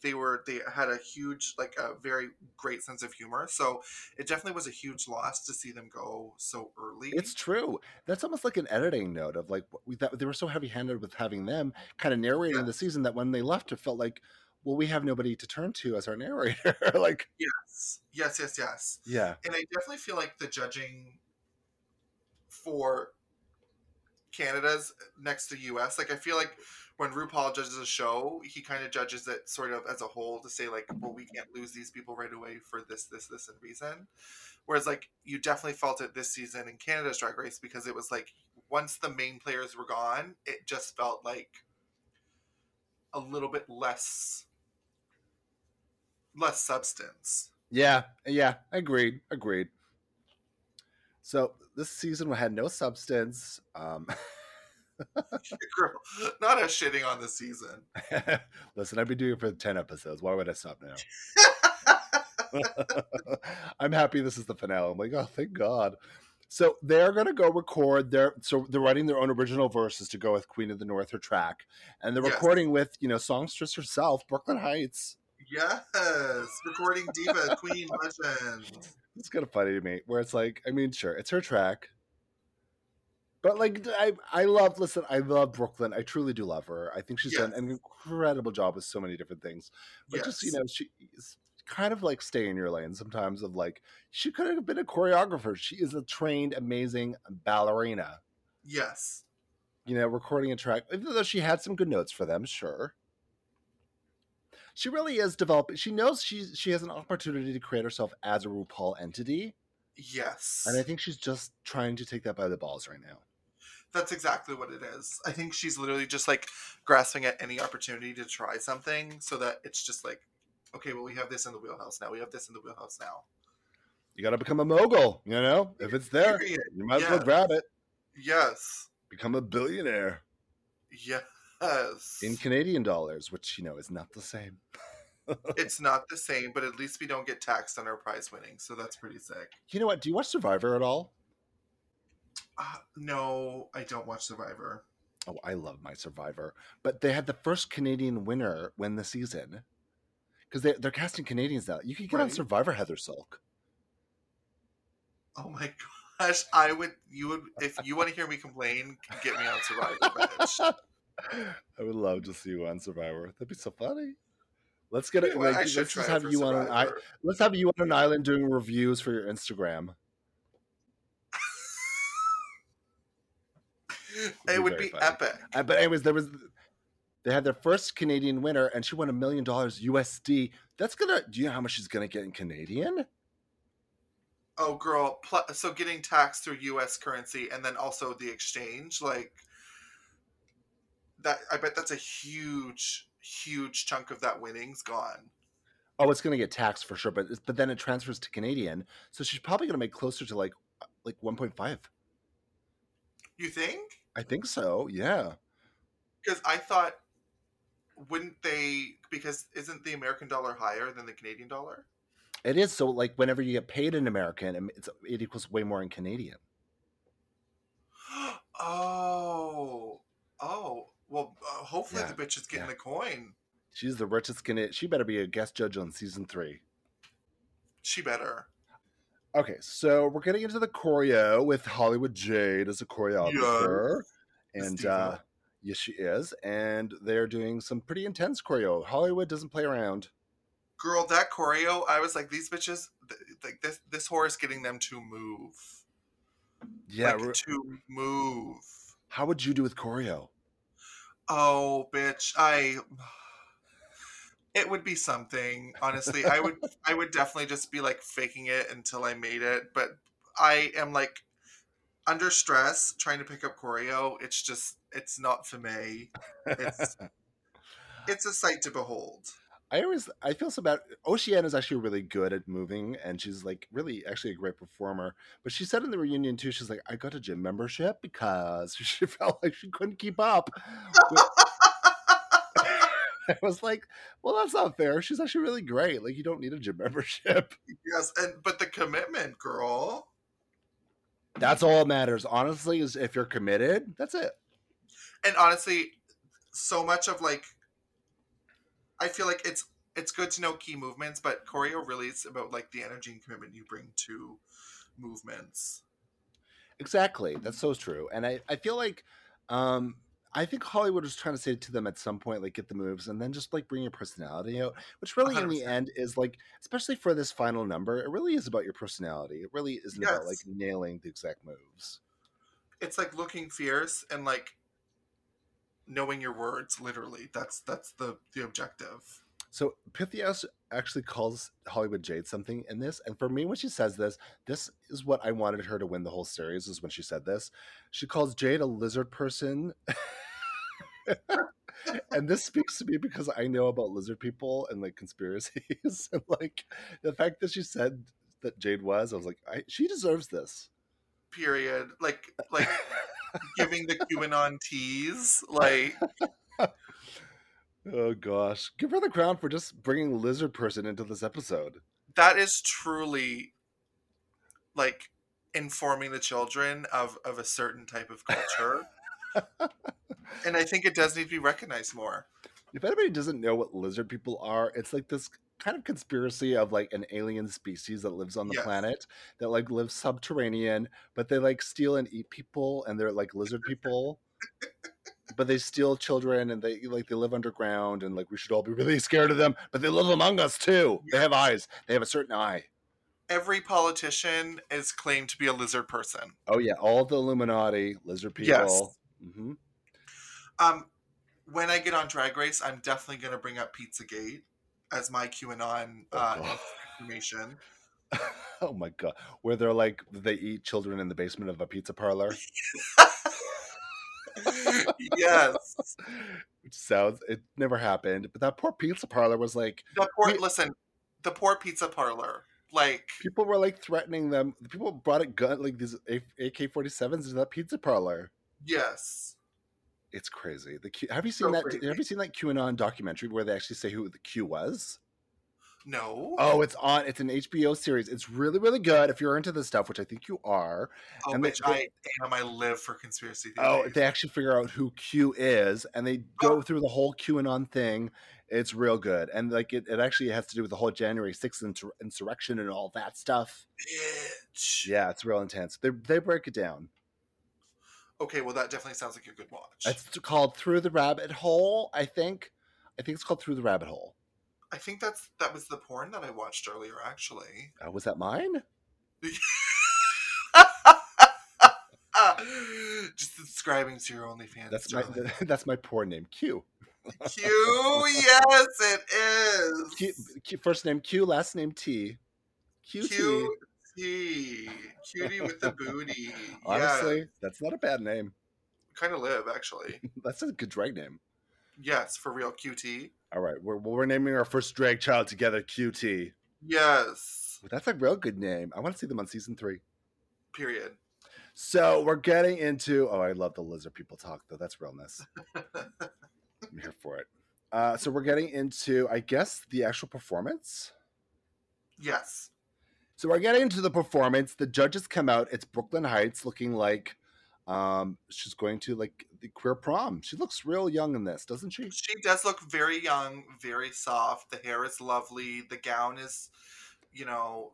They were they had a huge like a very great sense of humor. So it definitely was a huge loss to see them go so early. It's true. That's almost like an editing note of like we that they were so heavy handed with having them kind of narrating Yeah. the season that when they left, it felt like, well, we have nobody to turn to as our narrator. like, yes, yes, yes, yes. yeah, And I definitely feel like the judging for Canada's next to US, like I feel like when RuPaul judges a show, he kind of judges it sort of as a whole to say like, well, we can't lose these people right away for this, this, this, and reason. Whereas like you definitely felt it this season in Canada's Drag Race because it was like once the main players were gone, it just felt like a little bit less less substance. yeah, yeah. Agreed, agreed. So this season had no substance. Um, not us shitting on the season. listen, I've been doing it for ten episodes. Why would I stop now? I'm happy this is the finale. I'm like, oh, thank God. So they're gonna go record their so they're writing their own original verses to go with Queen of the North, her track, and they're Yes. recording with you know songstress herself, Brooke Lynn Hytes. Yes, recording diva, queen, legend. It's kind of funny to me, where it's like, I mean, sure, it's her track, but like, I I love. Listen, I love Brooke Lynn. I truly do love her. I think she's done an incredible job with so many different things. But just you know, she's kind of like stay in your lane sometimes. Of like, she could have been a choreographer. She is a trained, amazing ballerina. Yes. you know, recording a track, even though she had some good notes for them, sure. She really is developing. She knows she she has an opportunity to create herself as a RuPaul entity, Yes. and I think she's just trying to take that by the balls right now. That's exactly what it is. I think she's literally just like grasping at any opportunity to try something so that it's just like, okay, well, we have this in the wheelhouse now. We have this in the wheelhouse now. You got to become a mogul, you know. If it's there, Period. you might as well grab it. Yes. Become a billionaire Yes. in Canadian dollars, which you know is not the same. it's not the same, but at least we don't get taxed on our prize winnings, so that's pretty sick. You know what? Do you watch Survivor at all? Uh, no, I don't watch Survivor. Oh, I love my Survivor. But they had the first Canadian winner win the season because they, they're casting Canadians now. You could get on Survivor, Heather Silk. Oh my gosh, I would. You would if you want to hear me complain, get me on Survivor, bitch. I would love to see you on Survivor. That'd be so funny. Let's get it. Well, Like, let's should just try have for you on an I, let's have you on an island doing reviews for your Instagram. Be It would very be funny. epic. Uh, but anyways, there was they had their first Canadian winner, and she won a million dollars USD. That's gonna. Do you know how much she's gonna get in Canadian? Oh, girl. Pl- so getting taxed through U.S. currency and then also the exchange, like that. I bet that's a huge, huge chunk of that winnings gone. Oh, it's gonna get taxed for sure, but but then it transfers to Canadian, so she's probably gonna make closer to like like one point five. You think? I think so. Yeah. Because I thought, wouldn't they? Because isn't the American dollar higher than the Canadian dollar? It is so like whenever you get paid in American, it- it's, it equals way more in Canadian. Oh, oh. Well, uh, hopefully Yeah, the bitch is getting yeah. the coin. She's the richest Canadian. She better be a guest judge on season three. She better. Okay, so we're getting into the choreo with Hollywood Jade as a choreographer, Miss and uh, yes, she is, and they're doing some pretty intense choreo. Hollywood doesn't play around. Girl, that choreo, I was like, these bitches, th- like this, this whore is getting them to move. Yeah, like, to move. how would you do with choreo? Oh, bitch, I. It would be something, honestly. I would, I would definitely just be like faking it until I made it. But I am like under stress trying to pick up choreo. It's just, it's not for me. It's, it's a sight to behold. I always I feel so bad. Oceana is actually really good at moving, and she's like really actually a great performer. But she said in the reunion too, she's like, I got a gym membership because she felt like she couldn't keep up. with- I was like, well, that's not fair. She's actually really great. Like, you don't need a gym membership. Yes, and but the commitment, girl. That's all that matters. Honestly, is if you're committed, that's it. and honestly so much of like i feel like it's it's good to know key movements but choreo really is about like the energy and commitment you bring to movements Exactly. That's so true. And I, I feel like um I think Hollywood was trying to say to them at some point, like get the moves and then just like bring your personality out. Which really in the end is like, especially for this final number, it really is about your personality. It really isn't about like nailing the exact moves. it's like looking fierce and like knowing your words literally that's that's the the objective So Pythias actually calls Hollywood Jade something in this, and for me, when she says this, this is what I wanted her to win the whole series. Is when she said this, she calls Jade a lizard person, and this speaks to me because I know about lizard people and like conspiracies, and like the fact that she said that Jade was, I was like, I, she deserves this. period like like giving the qanon tease like Oh gosh, give her the crown for just bringing lizard person into this episode. that is truly like informing the children of of a certain type of culture and i think it does need to be recognized more If anybody doesn't know what lizard people are, it's like this kind of conspiracy of like an alien species that lives on the Yes. planet that like lives subterranean, but they like steal and eat people and they're like lizard people. but they steal children and they like they live underground and like we should all be really scared of them, but they live among us too. They have eyes. They have a certain eye. Every politician is claimed to be a lizard person. Oh yeah, all the Illuminati, lizard people. Yes. Hmm Um, when I get on Drag Race, I'm definitely going to bring up Pizzagate as my QAnon Oh, uh, God. information. Oh my god, where they're like they eat children in the basement of a pizza parlor. yes, Which sounds it never happened, but that poor pizza parlor was like the poor. Wait. Listen, the poor pizza parlor. Like, people were like threatening them. People brought a gun like these AK forty sevens into that pizza parlor. Yes, It's crazy. The Q, have you seen So that? crazy. Have you seen that QAnon documentary where they actually say who the Q was? no. Oh, it's on. It's an HBO series. It's really really good if you're into this stuff, which I think you are. oh, and which they- I am. I live for conspiracy theories. Oh, they actually figure out who Q is, and they go oh. through the whole QAnon thing. It's real good, and like it, it actually has to do with the whole January sixth insur- insurrection and all that stuff. Bitch. Yeah, it's real intense. They they break it down. Okay, well, that definitely sounds like a good watch. It's called Through the Rabbit Hole. I think. I think it's called Through the Rabbit Hole. I think that's that was the porn that I watched earlier. Actually, Uh, was that mine? just subscribing to your OnlyFans. That's my darling. that's my porn name. Q. Q. Yes, it is. Q, Q. First name Q. Last name T. Q. Q. T. Cutie with the booty. Honestly, yeah, that's not a bad name. kind of live actually. That's a good drag name. Yes, for real, QT. All right, we're we're naming our first drag child together, QT. Yes. That's a real good name. I want to see them on season three. Period. So we're getting into. Oh, I love the lizard people talk though. That's realness. I'm here for it. Uh, so we're getting into, I guess, the actual performance. Yes. So we're getting into the performance. The judges come out. It's Brooke Lynn Hytes, looking like um, she's going to like the queer prom. She looks real young in this, doesn't she? She does look very young, very soft. The hair is lovely. The gown is, you know,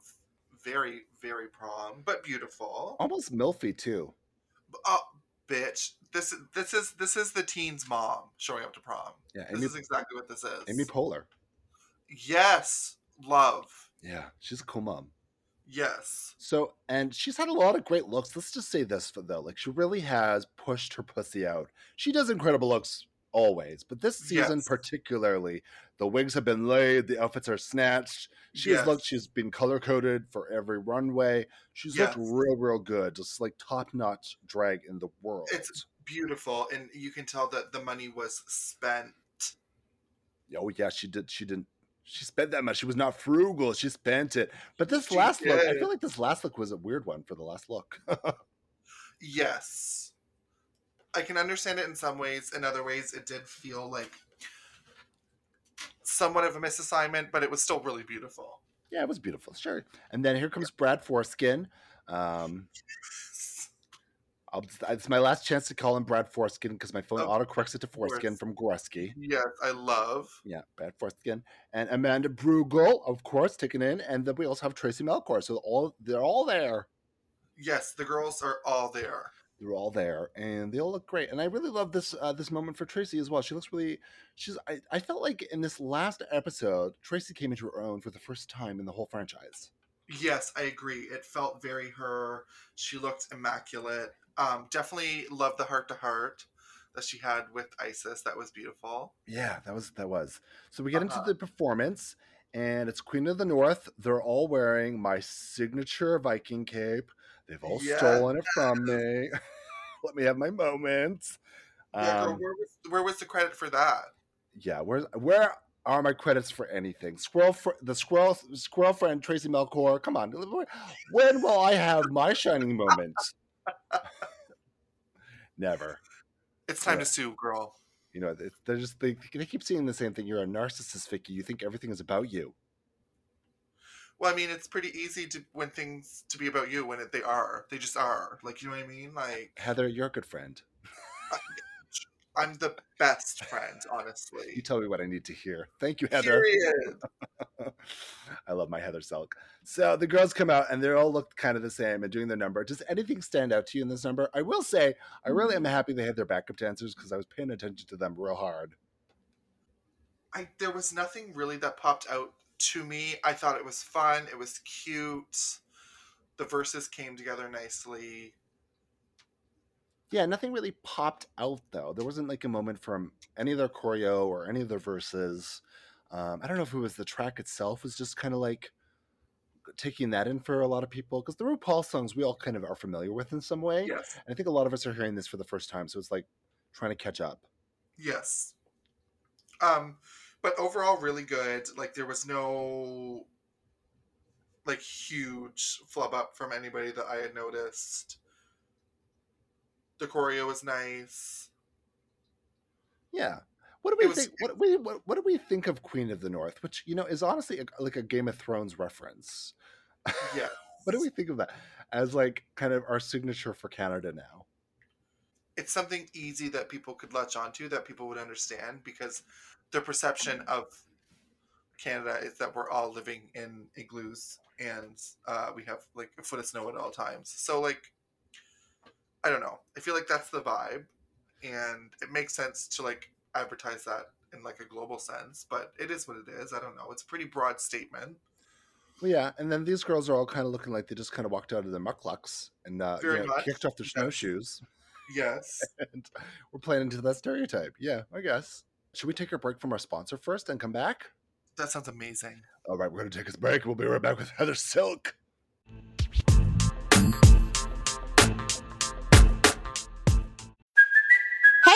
very, very prom, but beautiful. Almost milfy too. Oh, bitch! This is this is this is the teen's mom showing up to prom. Yeah, This is exactly what this is. Amy Poehler. yes, love. Yeah, she's a cool mom. Yes, So, and she's had a lot of great looks. Let's just say this for though, like she really has pushed her pussy out. She does incredible looks always, but this season Yes. particularly, the wigs have been laid, the outfits are snatched. She has Yes. looked. She's been color coded for every runway. She's looked real, real good, just like top notch drag in the world. It's- beautiful, and you can tell that the money was spent. oh yeah, she did. She didn't. She spent that much. She was not frugal. She spent it. But this She last look, I feel like this last look was a weird one for the last look. Yes, I can understand it in some ways. In other ways, it did feel like somewhat of a misassignment, but it was still really beautiful. Yeah, it was beautiful. Sure. And then here comes Brad Foreskin. Um, I'll, it's my last chance to call him Brad Foreskin because my phone Of autocorrects it to Foreskin from Goreski. Yes, I love. Yeah, Brad Foreskin. And Amanda Brugel, of course, taken in. And then we also have Traci Melchor. So all they're all there. Yes, the girls are all there. They're all there, and they all look great. And I really love this uh, this moment for Traci as well. She looks really. She's. I, I felt like in this last episode, Traci came into her own for the first time in the whole franchise. Yes, I agree. It felt very her. She looked immaculate. Um, definitely love the heart to heart that she had with Icesis. That was beautiful. Yeah, that was that was. So we get Uh-huh. into the performance, and it's Queen of the North. They're all wearing my signature Viking cape. They've all Yeah. stolen it from me. Let me have my moment. Yeah, girl, Um, where was where was the credit for that? yeah, where's where are my credits for anything? Squirrel, fr- the squirrel, squirrel friend Traci Melchor. Come on, when will I have my shining moment? Never. It's time yeah. to sue, girl. You know, they- they're just they, they keep saying the same thing. You're a narcissist, Vicky. You think everything is about you. Well, I mean, it's pretty easy to when things to be about you when it, they are. They just are. Like, you know what I mean? Like, Heather, you're a good friend. I'm the best friend, honestly. You tell me what I need to hear. Thank you, Heather. I love my Heather Silk. So the girls come out and they all look kind of the same and doing their number. Does anything stand out to you in this number? I will say, I really am mm. happy they had their backup dancers because I was paying attention to them real hard. I there was nothing really that popped out to me. I thought it was fun. It was cute. The verses came together nicely. Yeah, nothing really popped out though. There wasn't like a moment from any of their choreo or any of their verses. Um, I don't know if it was the track itself was just kind of like taking that in for a lot of people because the RuPaul songs we all kind of are familiar with in some way. Yes. And I think a lot of us are hearing this for the first time, so it's like trying to catch up. Yes. Um, but overall, really good. Like there was no like huge flub up from anybody that I had noticed. The choreo was nice. Yeah. What do we was- think? What, we, what, what do we think of Queen of the North, which you know is honestly a, like a Game of Thrones reference? Yeah. What do we think of that as like kind of our signature for Canada now? it's something easy that people could latch onto that people would understand because the perception of Canada is that we're all living in igloos and uh, we have like a foot of snow at all times. So like, I don't know. I feel like that's the vibe, and it makes sense to like advertise that in like a global sense. But it is what it is. I don't know. It's a pretty broad statement. Well, yeah, and then these girls are all kind of looking like they just kind of walked out of their mukluks and uh, you know, kicked off their snowshoes, Yes. and we're playing into that stereotype. Yeah, I guess. Should we take a break from our sponsor first and come back? That sounds amazing. All right, we're going to take a break. We'll be right back with Heather Silk.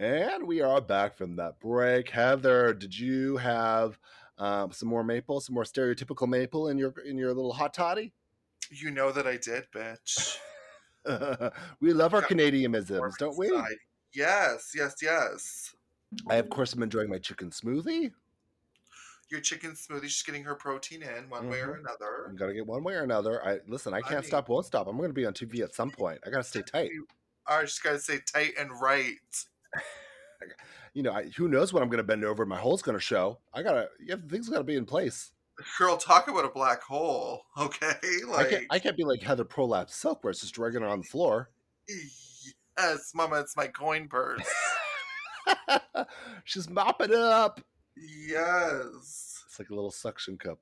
And we are back from that break. Heather, did you have um, some more maple, some more stereotypical maple in your in your little hot toddy? You know that I did, bitch. we love our Canadianisms, don't we? Side. Yes, yes, yes. I of course am enjoying my chicken smoothie. Your chicken smoothie, she's getting her protein in one way or another. I'm gonna get one way or another. I listen. I I can't mean- stop, won't stop. I'm gonna be on TV at some point. I gotta stay tight. I just gotta say tight and right. You know, I, who knows when I'm gonna bend over? My hole's gonna show. I gotta. Yeah, things gotta be in place. Girl, talk about a black hole. Okay, I like can't. I can't be like Heather Prolapse Silk, where it's just dragging on the floor. yes, Mama, it's my coin purse. She's mopping it up. yes, It's like a little suction cup.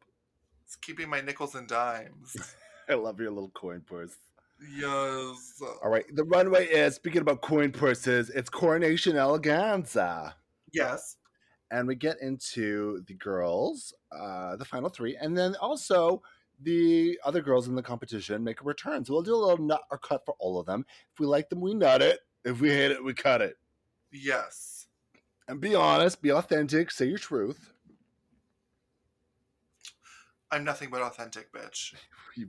it's keeping my nickels and dimes. I love your little coin purse. Yes. All right, the runway is speaking about coin purses. It's Coronation Eleganza, Yes. and we get into the girls, uh, the final three, and then also the other girls in the competition make a return. So we'll do a little nut or cut for all of them. If we like them, we nut it. If we hate it, we cut it. Yes. And be honest, be authentic, say your truth. I'm nothing but authentic, bitch.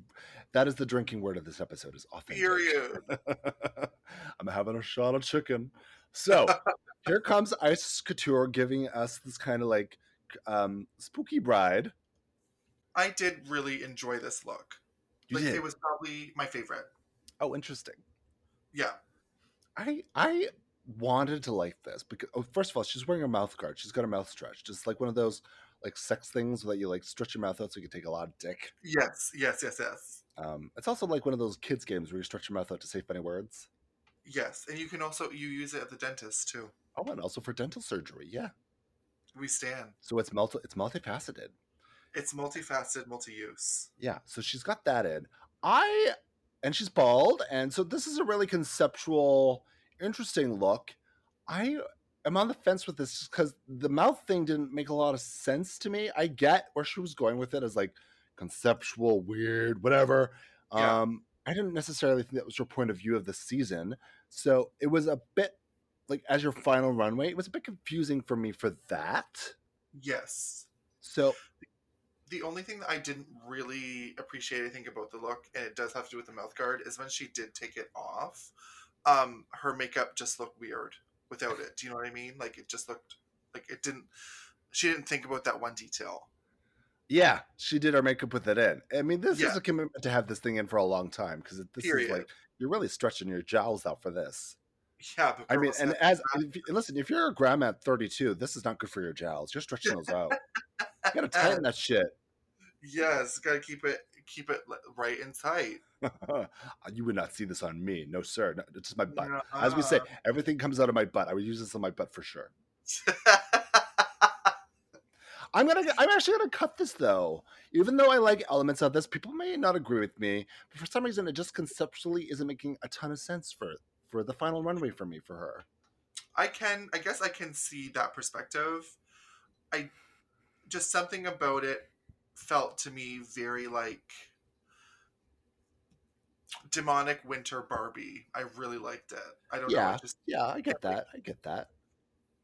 That is the drinking word of this episode is authentic. Period. I'm having a shot of chicken. So here comes Icesis Couture giving us this kind of like um spooky bride. I did really enjoy this look. You Like did? it was probably my favorite. Oh, interesting. Yeah. I I wanted to like this because oh, first of all, she's wearing a mouth guard. She's got a mouth stretch, just like one of those like sex things that you like stretch your mouth out so you can take a lot of dick. Yes. Yes. Yes. Yes. Um, it's also like one of those kids games where you stretch your mouth out to say funny words. Yes. And you can also you use it at the dentist too. Oh, and also for dental surgery. Yeah. We stand. So it's multi it's multifaceted. It's multifaceted, multi-use. Yeah, so she's got that in. I and she's bald, and so this is a really conceptual, interesting look. I am on the fence with this because the mouth thing didn't make a lot of sense to me. I get where she was going with it as like conceptual, weird, whatever. Yeah. Um, I didn't necessarily think that was your point of view of the season. So it was a bit like as your final runway, it was a bit confusing for me for that. Yes. So The only thing that I didn't really appreciate, I think, about the look, and it does have to do with the mouth guard, is when she did take it off, um, her makeup just looked weird without it. Do you know what I mean? Like it just looked like it didn't. She didn't think about that one detail. Yeah, she did her makeup with it in. I mean, this Yeah. is a commitment to have this thing in for a long time because this Period. is like you're really stretching your jowls out for this. Yeah, but I mean, and as if listen, if you're a grandma at 32, this is not good for your jowls. You're stretching those out. You gotta tighten that shit. yes, gotta keep it keep it right in sight. you would not see this on me, no sir. No, it's just my butt. As we say, everything comes out of my butt. I would use this on my butt for sure. I'm gonna. I'm actually gonna cut this though. Even though I like elements of this, people may not agree with me. But for some reason, it just conceptually isn't making a ton of sense for for the final runway for me for her. I can, I guess, I can see that perspective. I just something about it felt to me very like demonic winter Barbie. I really liked it. I don't know. Yeah, it Just, yeah, I get that. I get that.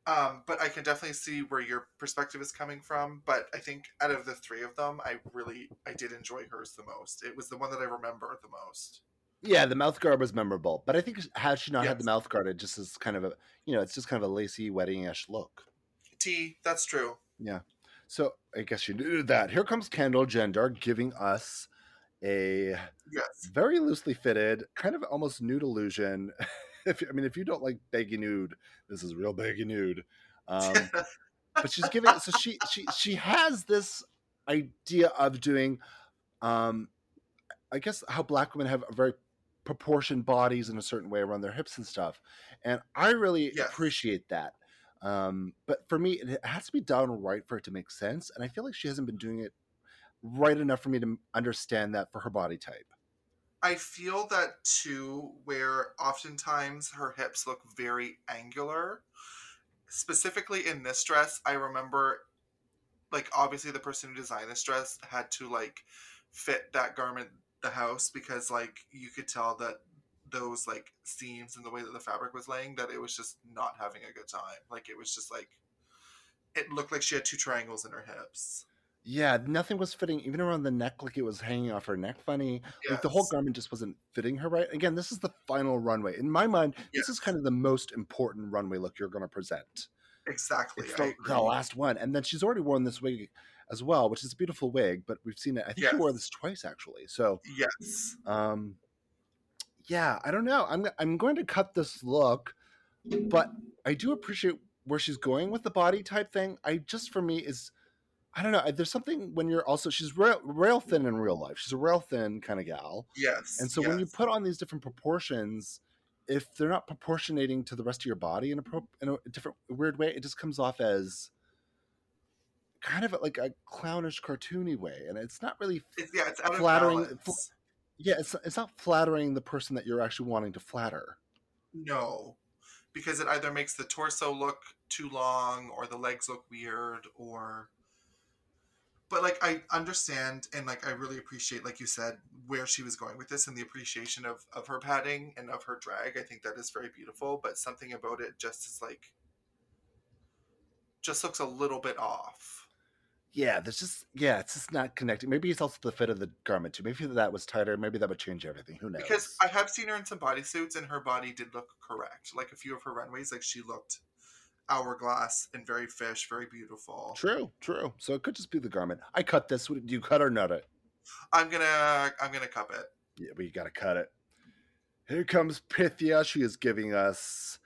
Um, but I can definitely see where your perspective is coming from. But I think out of the three of them, I really, I did enjoy hers the most. It was the one that I remember the most. Yeah, the mouth guard was memorable, but I think had she not had the mouth guard, it just is kind of a you know, it's just kind of a lacy wedding-ish look. T, that's true. Yeah. So I guess you knew that. Here comes Kendall Gender giving us a Yes. very loosely fitted, kind of almost nude illusion. if I mean, if you don't like baggy nude, this is real baggy nude. Um, but she's giving so she she she has this idea of doing, um, I guess how black women have a very proportioned bodies in a certain way around their hips and stuff, and I really Yes. appreciate that. Um, but for me, it has to be done right for it to make sense, and I feel like she hasn't been doing it right enough for me to understand that for her body type. I feel that too, where oftentimes her hips look very angular. Specifically in this dress, I remember, like, obviously the person who designed this dress had to, like, fit that garment the house because, like, you could tell that those, like, seams and the way that the fabric was laying, that it was just not having a good time. Like, it was just like, it looked like she had two triangles in her hips. Yeah, nothing was fitting, even around the neck, like it was hanging off her neck funny. Like the whole garment just wasn't fitting her right. Again, this is the final runway. In my mind, this is kind of the most important runway look you're going to present. Exactly. It's the, the last one. And then she's already worn this wig as well, which is a beautiful wig, but we've seen it. I think she wore this twice actually. So, Yes. um, yeah, I don't know. I'm I'm going to cut this look, but I do appreciate where she's going with the body type thing. I just for me is I don't know. There's something when you're also she's rail, rail thin in real life. She's a rail thin kind of gal, Yes. and so when you put on these different proportions, if they're not proportionating to the rest of your body in a pro, in a different weird way, it just comes off as kind of like a clownish, cartoony way, and it's not really It's, yeah, it's out of flattering- balance. yeah, it's it's not flattering the person that you're actually wanting to flatter. No, because it either makes the torso look too long or the legs look weird or. But like I understand and like I really appreciate, like you said, where she was going with this and the appreciation of of her padding and of her drag. I think that is very beautiful. But something about it just is like, just looks a little bit off. Yeah, there's just yeah, it's just not connecting. Maybe it's also the fit of the garment too. Maybe that was tighter, maybe that would change everything. Who knows? Because I have seen her in some bodysuits and her body did look correct. Like a few of her runways, like she looked hourglass and very fish, very beautiful. True, true. So it could just be the garment. I cut this. Do you cut or nut it? I'm gonna I'm gonna cup it. Yeah, we gotta cut it. Here comes Pythia. She is giving us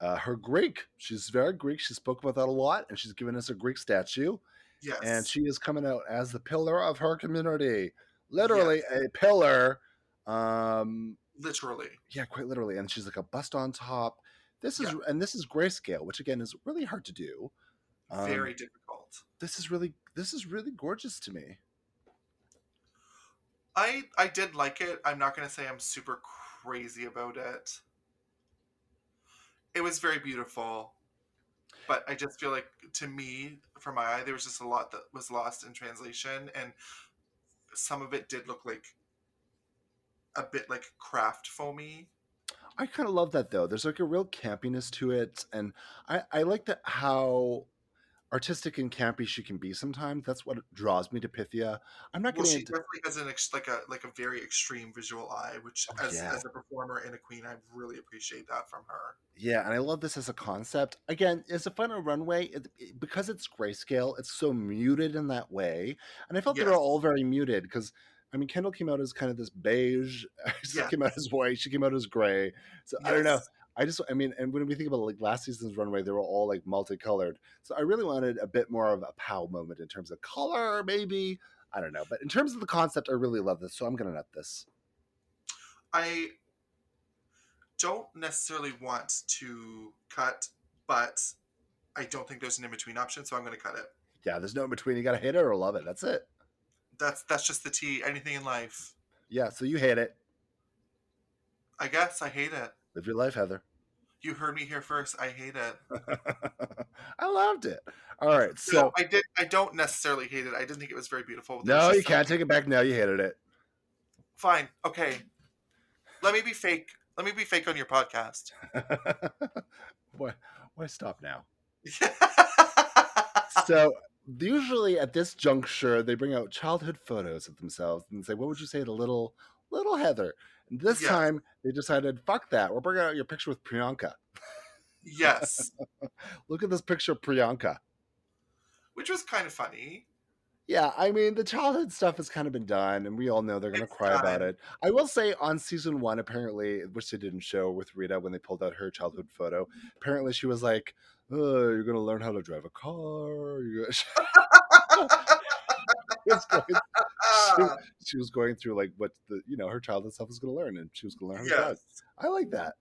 uh, her Greek. She's very Greek. She spoke about that a lot, and she's giving us a Greek statue. Yes. And she is coming out as the pillar of her community. Literally a pillar. Um, literally. yeah, quite literally. And she's like a bust on top. This is Yeah. and this is grayscale, which again is really hard to do. Um, Very difficult. This is really this is really gorgeous to me. I I did like it. I'm not gonna say I'm super crazy about it. It was very beautiful. But I just feel like to me, for my eye, there was just a lot that was lost in translation and some of it did look like a bit like craft foamy. I kind of love that though. There's like a real campiness to it, and I I like that how artistic and campy she can be sometimes. That's what draws me to Pythia. I'm not Well, she into definitely has an ex- like a like a very extreme visual eye, which Oh, as yeah. as a performer and a queen, I really appreciate that from her. Yeah, and I love this as a concept. Again, as a final runway, it, it- because it's grayscale, it's so muted in that way. And I felt they were all very muted because, I mean, Kendall came out as kind of this beige. she Yes. came out as white. She came out as gray. So I don't know. I just, I mean, and when we think about like last season's runway, they were all like multicolored. So I really wanted a bit more of a pow moment in terms of color, maybe. I don't know. But in terms of the concept, I really love this. So I'm going to nut this. I don't necessarily want to cut, but I don't think there's an in between option, so I'm going to cut it. Yeah, there's no in between. You got to hate it or love it. That's it. That's that's just the tea. Anything in life, Yeah, so you hate it. I guess. I hate it. Live your life, Heather. You heard me here first. I hate it. I loved it. All right, So so I did. I don't necessarily hate it. I didn't think it was very beautiful. No, you can't something- take it back now. You hated it. Fine. Okay. Let me be fake. Let me be fake on your podcast. why, why stop now? So usually at this juncture, they bring out childhood photos of themselves and say, "What would you say to little little Heather?" And this Yes. time they decided, "Fuck that! We're bringing out your picture with Priyanka. yes, Look at this picture of Priyanka." which was kind of funny. Yeah, I mean the childhood stuff has kind of been done, and we all know they're going to cry about it. I will say on season one, apparently, which they didn't show with Rita when they pulled out her childhood photo. Apparently, she was like, "Oh, you're going to learn how to drive a car." She, was going, she was going through like what the you know her childhood stuff was going to learn, and she was going to learn how to drive. yes, I like that.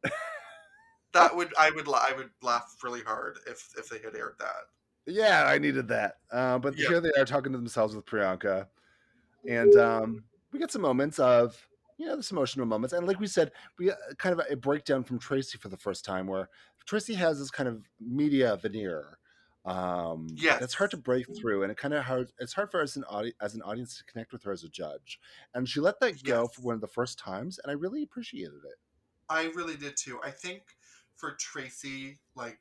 that would I would I would laugh really hard if if they had aired that. Yeah, I needed that. Uh, but Yeah. here they are talking to themselves with Priyanka, and um, we get some moments of you know, there's emotional moments, and like we said, we uh, kind of a, a breakdown from Traci for the first time, where Traci has this kind of media veneer. Um, Yes. it's hard to break through, and it kind of hard. It's hard for us an audi- as an audience to connect with her as a judge, and she let that go for one of the first times, and I really appreciated it. I really did too. I think for Traci, like,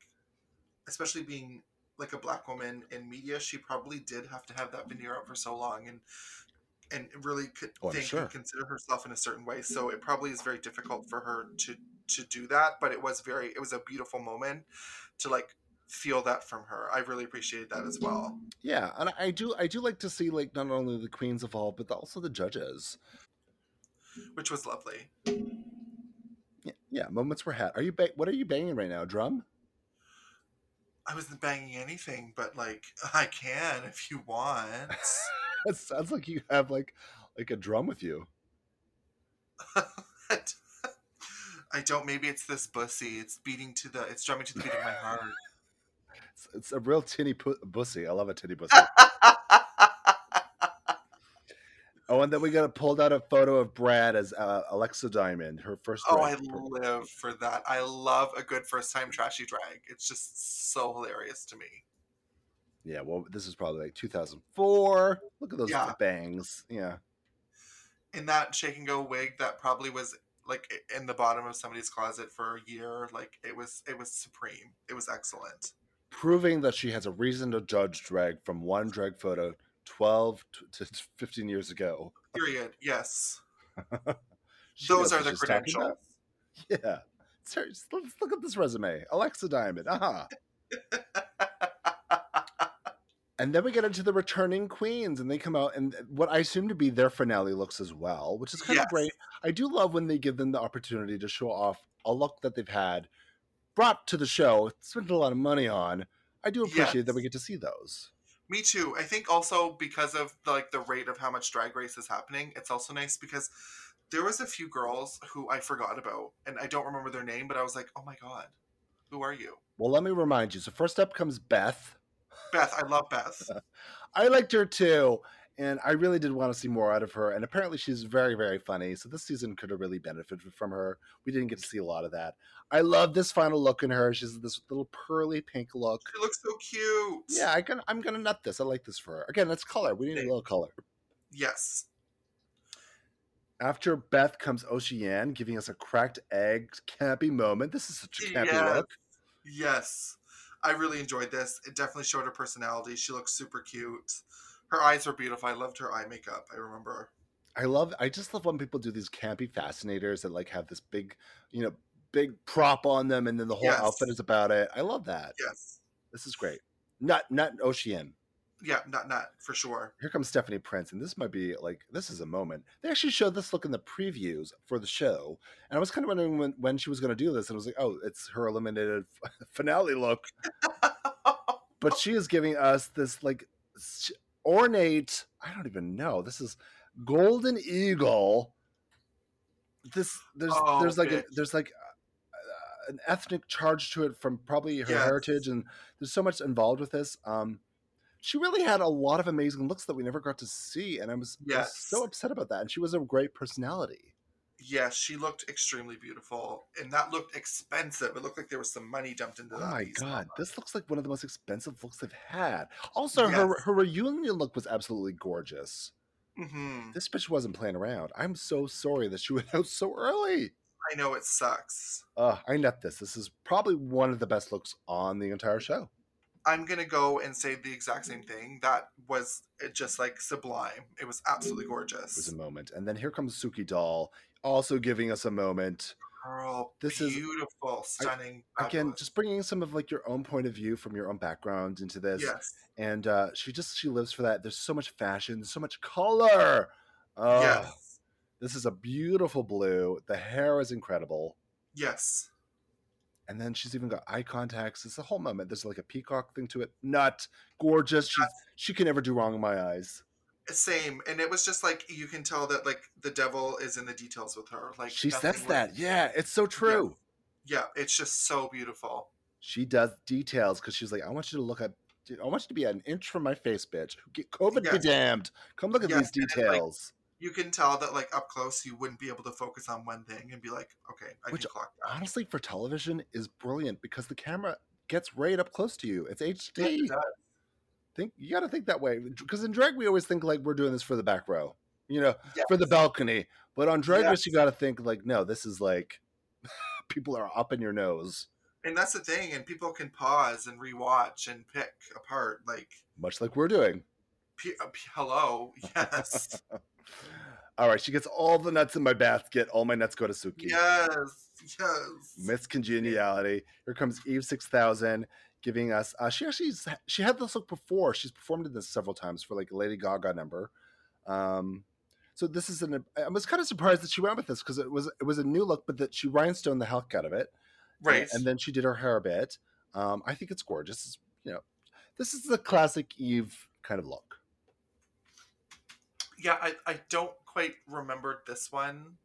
especially being like a black woman in media, she probably did have to have that veneer up for so long and and really could Oh, think sure. and consider herself in a certain way. Mm-hmm. So it probably is very difficult for her to to do that. But it was very it was a beautiful moment to like feel that from her. I really appreciated that as well. Yeah, and I- I do, I do like to see like not only the queens evolve, but also the judges. Which was lovely. Yeah, yeah, moments were had. Are you ba- what are you banging right now? Drum? I wasn't banging anything, but like I can if you want. It sounds like you have like like a drum with you. I don't. Maybe it's this bussy. It's beating to the. It's drumming to the beat of my heart. It's, it's a real tinny pu- bussy. I love a tinny bussy. oh, and then we got pulled out a photo of Brad as uh, Alexa Diamond, her first. oh, I live for that. I love a good first time trashy drag. It's just so hilarious to me. Yeah, well, this is probably like 2004. Look at those Yeah. bangs. Yeah. In that shake and go wig that probably was like in the bottom of somebody's closet for a year. Like it was. It was supreme. It was excellent. Proving that she has a reason to judge drag from one drag photo 12 to to 15 years ago. Period. Yes. Those are the credentials. Yeah. Let's look at this resume. Alexa Diamond. Uh-huh. and then we get into the returning queens, and they come out, and uh, what I assume to be their finale looks as well, which is kind Yes. of great. I do love when they give them the opportunity to show off a look that they've had brought to the show, spent a lot of money on. I do appreciate that we get to see those. Me too. I think also because of the, like the rate of how much drag race is happening, it's also nice because there was a few girls who I forgot about and I don't remember their name, but I was like, "Oh my god. Who are you?" Well, let me remind you. So first up comes Beth. Beth, I love Beth. I liked her too, and I really did want to see more out of her. And apparently, she's very, very funny. So this season could have really benefited from her. We didn't get to see a lot of that. I love this final look in her. She's this little pearly pink look. She looks so cute. Yeah, I can, I'm gonna nut this. I like this for her. Again, that's color. We need a little color. Yes. After Beth comes Ocean, giving us a cracked egg campy moment. This is such a campy Yes. look. Yes. I really enjoyed this. It definitely showed her personality. She looks super cute. Her eyes were beautiful. I loved her eye makeup. I remember. I love I just love when people do these campy fascinators that like have this big, you know, big prop on them and then the whole Yes. outfit is about it. I love that. Yes. This is great. Not not Ocean. Yeah, not not for sure. Here comes Stephanie Prince, and this might be like this is a moment. They actually showed this look in the previews for the show, and I was kind of wondering when, when she was going to do this, and I was like, oh, it's her eliminated finale look. but she is giving us this like ornate. I don't even know. This is golden eagle. This there's Oh, there's like a, there's like uh, an ethnic charge to it from probably her Yes. heritage, and there's so much involved with this. Um, she really had a lot of amazing looks that we never got to see, and I was, I was so upset about that. And she was a great personality. Yes, she looked extremely beautiful, and that looked expensive. It looked like there was some money dumped into Oh that. my god, this looks like one of the most expensive looks they've had. Also, her Yes. her reunion look was absolutely gorgeous. hmm This bitch wasn't playing around. I'm so sorry that she went out so early. I know it sucks. Uh, I net this. This is probably one of the best looks on the entire show. I'm gonna go and say the exact same thing. That was uh, just like sublime. It was absolutely gorgeous. It was a moment. And then here comes Suki Doll, also giving us a moment. Girl, This is- beautiful, stunning. Again, just bringing some of like your own point of view from your own background into this. yes, And uh, she just she lives for that. There's so much fashion, so much color. Oh, yes, This is a beautiful blue. The hair is incredible. yes. And then she's even got eye contacts. It's a whole moment. There's like a peacock thing to it. Nut, gorgeous. She's, she can never do wrong in my eyes. Same, and it was just like you can tell that like the devil is in the details with her. Like She says was- that. Yeah, it's so true. Yeah, it's just so beautiful. She does details because she's like, I want you to look at, I want you to be an inch from my face, bitch. Get COVID be damned. Come look at Yes, these and it's like- details. You can tell that like up close, you wouldn't be able to focus on one thing and be like, okay, I Which, can clock that. Honestly, for television is brilliant because the camera gets right up close to you. It's HD. It think you got to think that way because in drag we always think like we're doing this for the back row you know Yes. for the balcony but on drag race you got to think like no this is like people are up in your nose And that's the thing, and people can pause and rewatch and pick apart. Like, much like we're doing p- uh, p- hello, yes, all right she gets all the nuts in my basket all my nuts go to suki. Yes, yes. miss congeniality here comes eve 6000 giving us uh she actually she had this look before she's performed in this several times for like a lady gaga number. Um so this is an i was kind of surprised that she went with this because it was it was a new look but that she rhinestoned the heck out of it. Right. and then she did her hair a bit. Um i think it's gorgeous. It's, you know this is the classic eve kind of look yeah, I, I don't quite remember this one.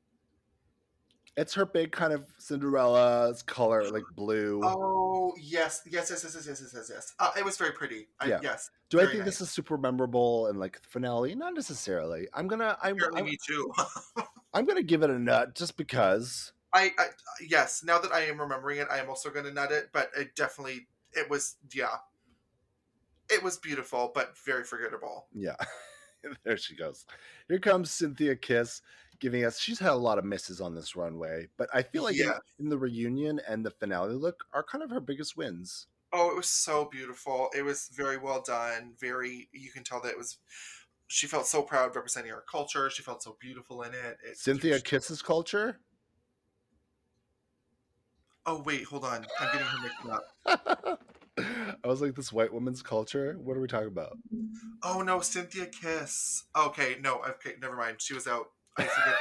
it's her big kind of cinderella's color like blue Oh yes, yes, yes, yes, yes, yes, yes, yes. Uh, it was very pretty. I, Yeah. Yes, do i think this is super memorable and like the finale not necessarily i'm gonna i'm, apparently I'm, me too. I'm gonna give it a nut just because I, I yes. Now that I am remembering it, I am also going to nut it. But it definitely, it was yeah, it was beautiful, but very forgettable. Yeah. there she goes. Here comes Synthia Kiss giving us she's had a lot of misses on this runway, but I feel like in- Yeah. in, the reunion and the finale look are kind of her biggest wins. Oh, it was so beautiful. It was very well done. Very, you can tell that it was. She felt so proud representing her culture. She felt so beautiful in it. it Synthia Kiss's culture? Oh wait, hold on. I'm getting her mixed up. I was like, this white woman's culture? What are we talking about? Oh no, Synthia Kiss. Okay, no, okay, never mind. She was out. I forget.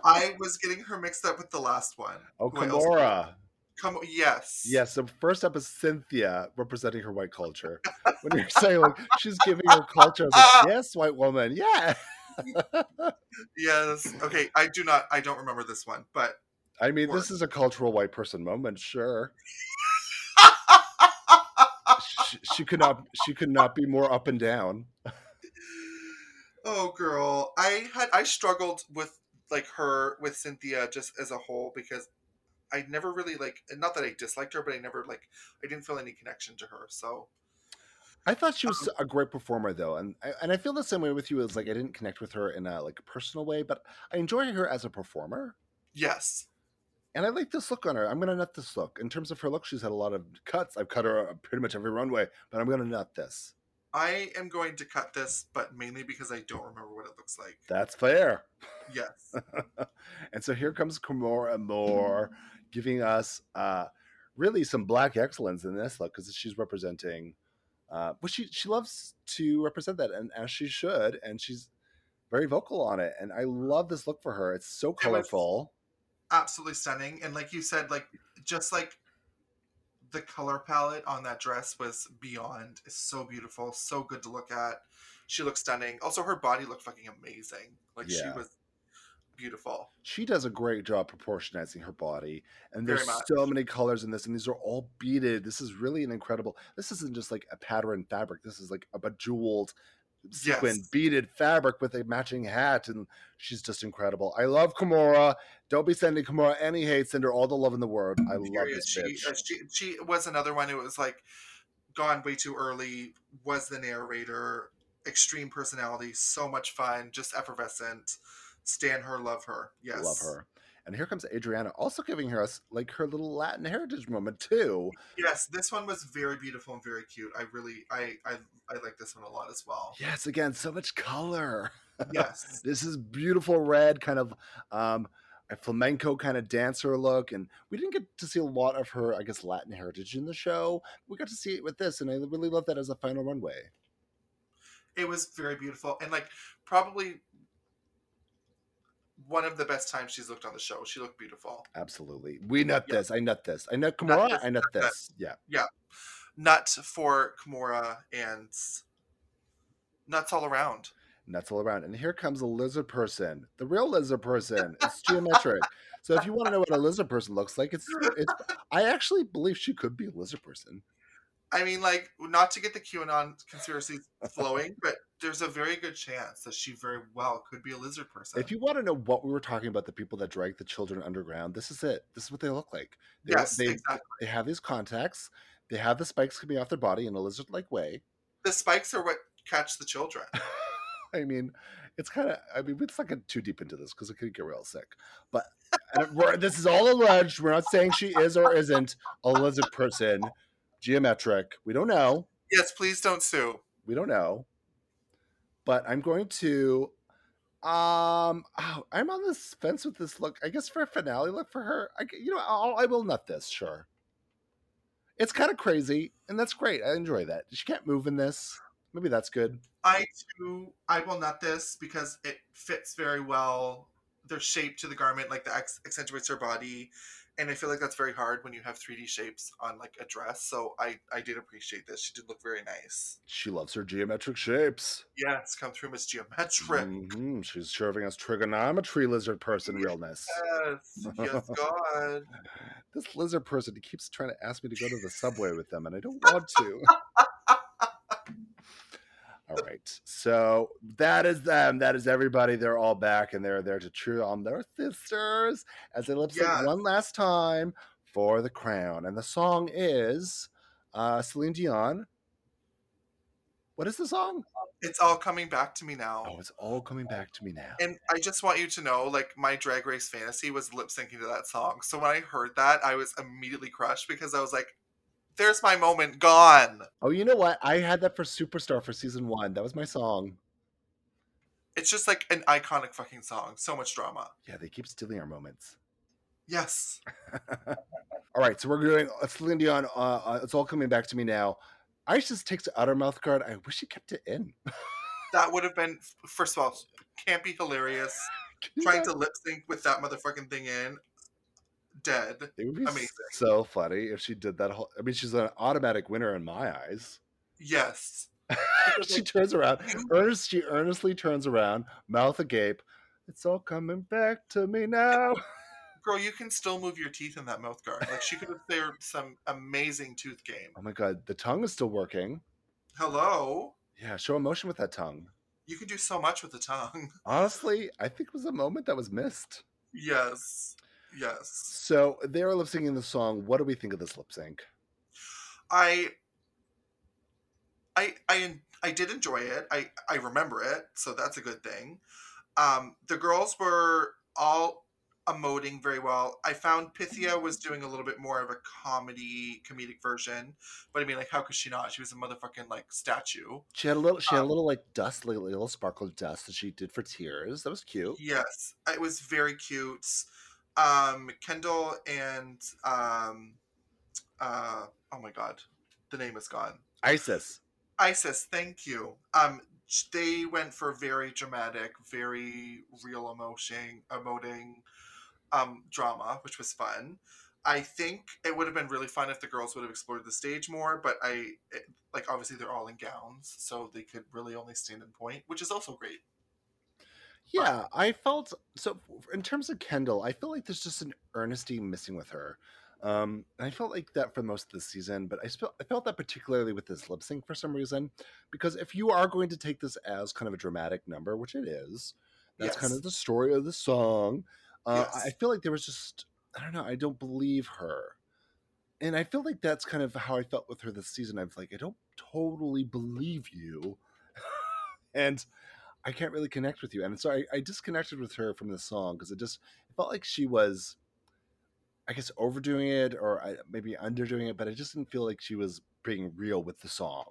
I was getting her mixed up with the last one. Oh, who I also- Kimora. Come, yes. Yes, so first up is Synthia representing her white culture. When you're saying like she's giving her culture, like, yes, white woman, yeah. Yes. Okay, I do not. I don't remember this one, but I mean, this is a cultural white person moment, sure. She, she could not she could not be more up and down. oh, girl, I had I struggled with like her with Synthia just as a whole because I never really like. Not that I disliked her, but I never like. I didn't feel any connection to her. So I thought she was um a great performer though, and I, and I feel the same way with you. Is like I didn't connect with her in a like personal way, but I enjoy her as a performer. Yes. And I like this look on her. I'm gonna nut this look. In terms of her look, she's had a lot of cuts. I've cut her uh, pretty much every runway, but I'm gonna nut this. I am going to cut this, but mainly because I don't remember what it looks like. That's fair. Yes. and so here comes Kimora Amour giving us uh, really some black excellence in this look because she's representing. Uh, but she she loves to represent that, and as she should, and she's very vocal on it. And I love this look for her. It's so colorful. Absolutely stunning. And like you said, like just like the color palette on that dress was beyond. It's so beautiful, so good to look at. She looks stunning. Also, her body looked fucking amazing. Like she was beautiful. she does a great job proportionizing her body and there's so many colors in this and these are all beaded this is really an incredible this isn't just like a pattern fabric this is like a bejeweled sequin Yes. beaded fabric with a matching hat and she's just incredible i love kimora don't be sending kimora any hate send her all the love in the world i love Period. this She, bitch uh, she she was another one who was like gone way too early. Was the narrator, extreme personality, so much fun, just effervescent. Stan her, love her. Yes, love her and here comes adriana also giving her us like her little latin heritage moment too. Yes, this one was very beautiful and very cute. I really, I, I, I like this one a lot as well. yes again so much color. Yes, this is beautiful red kind of um a flamenco kind of dancer look. And we didn't get to see a lot of her i guess latin heritage in the show. We got to see it with this and i really love that as a final runway. It was very beautiful. And like probably one of the best times she's looked on the show. She looked beautiful. absolutely. We nut Yeah. this. I nut this. I nut Nut Kimora, this, i nut nut this. yeah. Yeah. Nut for Kimora and nuts all around. nuts all around. And here comes a lizard person the real lizard person. It's Gia Metric. So if you want to know what a lizard person looks like it's it's i actually believe she could be a lizard person. I mean, like, not to get the QAnon conspiracies flowing, but there's a very good chance that she very well could be a lizard person. If you want to know what we were talking about, the people that drag the children underground, this is it. This is what they look like. They, yes, they, exactly. they have these contacts. They have the spikes coming off their body in a lizard-like way. The spikes are what catch the children. I mean, it's kind of. I mean, let's not get too deep into this because it could get real sick. But we're, this is all alleged. We're not saying she is or isn't a lizard person. Gia Metric. We don't know. Yes, please don't sue. We don't know. But I'm going to. Um, oh, I'm on this fence with this look. I guess for a finale look for her, I, you know, I'll, I will nut this. Sure, it's kind of crazy, and that's great. I enjoy that. She can't move in this. Maybe that's good. I too, I will nut this because it fits very well. Their shape to the garment, like the ex- accentuates her body, and I feel like that's very hard when you have 3D shapes on like a dress. So I, I did appreciate this. She did look very nice. She loves her geometric shapes. Yes, come through Miss Gia Metric. Mhm, She's serving us trigonometry lizard person realness. Yes, yes, God. This lizard person he keeps trying to ask me to go to the subway with them, and I don't want to. all right, so that is them. That is everybody. They're all back, and they're there to cheer on their sisters as they lip sync one last time for the crown. And the song is uh, Celine Dion. What is the song? It's all coming back to me now. Oh, it's all coming back to me now. And I just want you to know, like, my drag race fantasy was lip syncing to that song. So when I heard that, I was immediately crushed because I was like, there's my moment gone. Oh, you know what? I had that for Superstar for season one. That was my song. It's just like an iconic fucking song. So much drama. Yeah, they keep stealing our moments. Yes. all right, so we're doing uh, Celine Dion. Uh, uh, it's all coming back to me now. Icesis takes the outer mouth guard. I wish she kept it in. That would have been, first of all, can't be hilarious. Trying to lip sync with that motherfucking thing in. Dead. It would be amazing. so funny if she did that whole. I mean, she's an automatic winner in my eyes. Yes. she turns around. Earnest, she earnestly turns around, mouth agape. It's all coming back to me now. Girl, you can still move your teeth in that mouth guard. Like, she could have played some amazing tooth game. Oh my god, the tongue is still working. Hello? Yeah, show emotion with that tongue. You can do so much with the tongue. Honestly, I think it was a moment that was missed. Yes. Yes. So they are lip syncing the song. What do we think of this lip sync? I I I I did enjoy it. I I remember it, so that's a good thing. Um, the girls were all emoting very well. I found Pythia was doing a little bit more of a comedy comedic version, but I mean, like, how could she not? She was a motherfucking like statue. She had a little. She had a Um, little like dust, like, little sparkle of dust that she did for tears. That was cute. Yes, it was very cute. Um, Kendall and um, uh, oh my god, the name is gone. Icesis. Icesis, thank you. Um, they went for very dramatic, very real emotion, emoting, um, drama, which was fun. I think it would have been really fun if the girls would have explored the stage more, but I it, like obviously they're all in gowns, so they could really only stand in point, which is also great. Yeah, I felt so. In terms of Kendall, I feel like there's just an earnesty missing with her. Um, and I felt like that for most of the season, but I, felt I felt that particularly with this lip sync for some reason, because if you are going to take this as kind of a dramatic number, which it is, that's kind of the story of the song. Uh, Yes. I feel like there was just I don't know. I don't believe her, and I feel like that's kind of how I felt with her this season. I'm like, I don't totally believe you, and I can't really connect with you. And so I, I disconnected with her from the song because it just it felt like she was, I guess, overdoing it or I, maybe underdoing it, but I just didn't feel like she was being real with the song.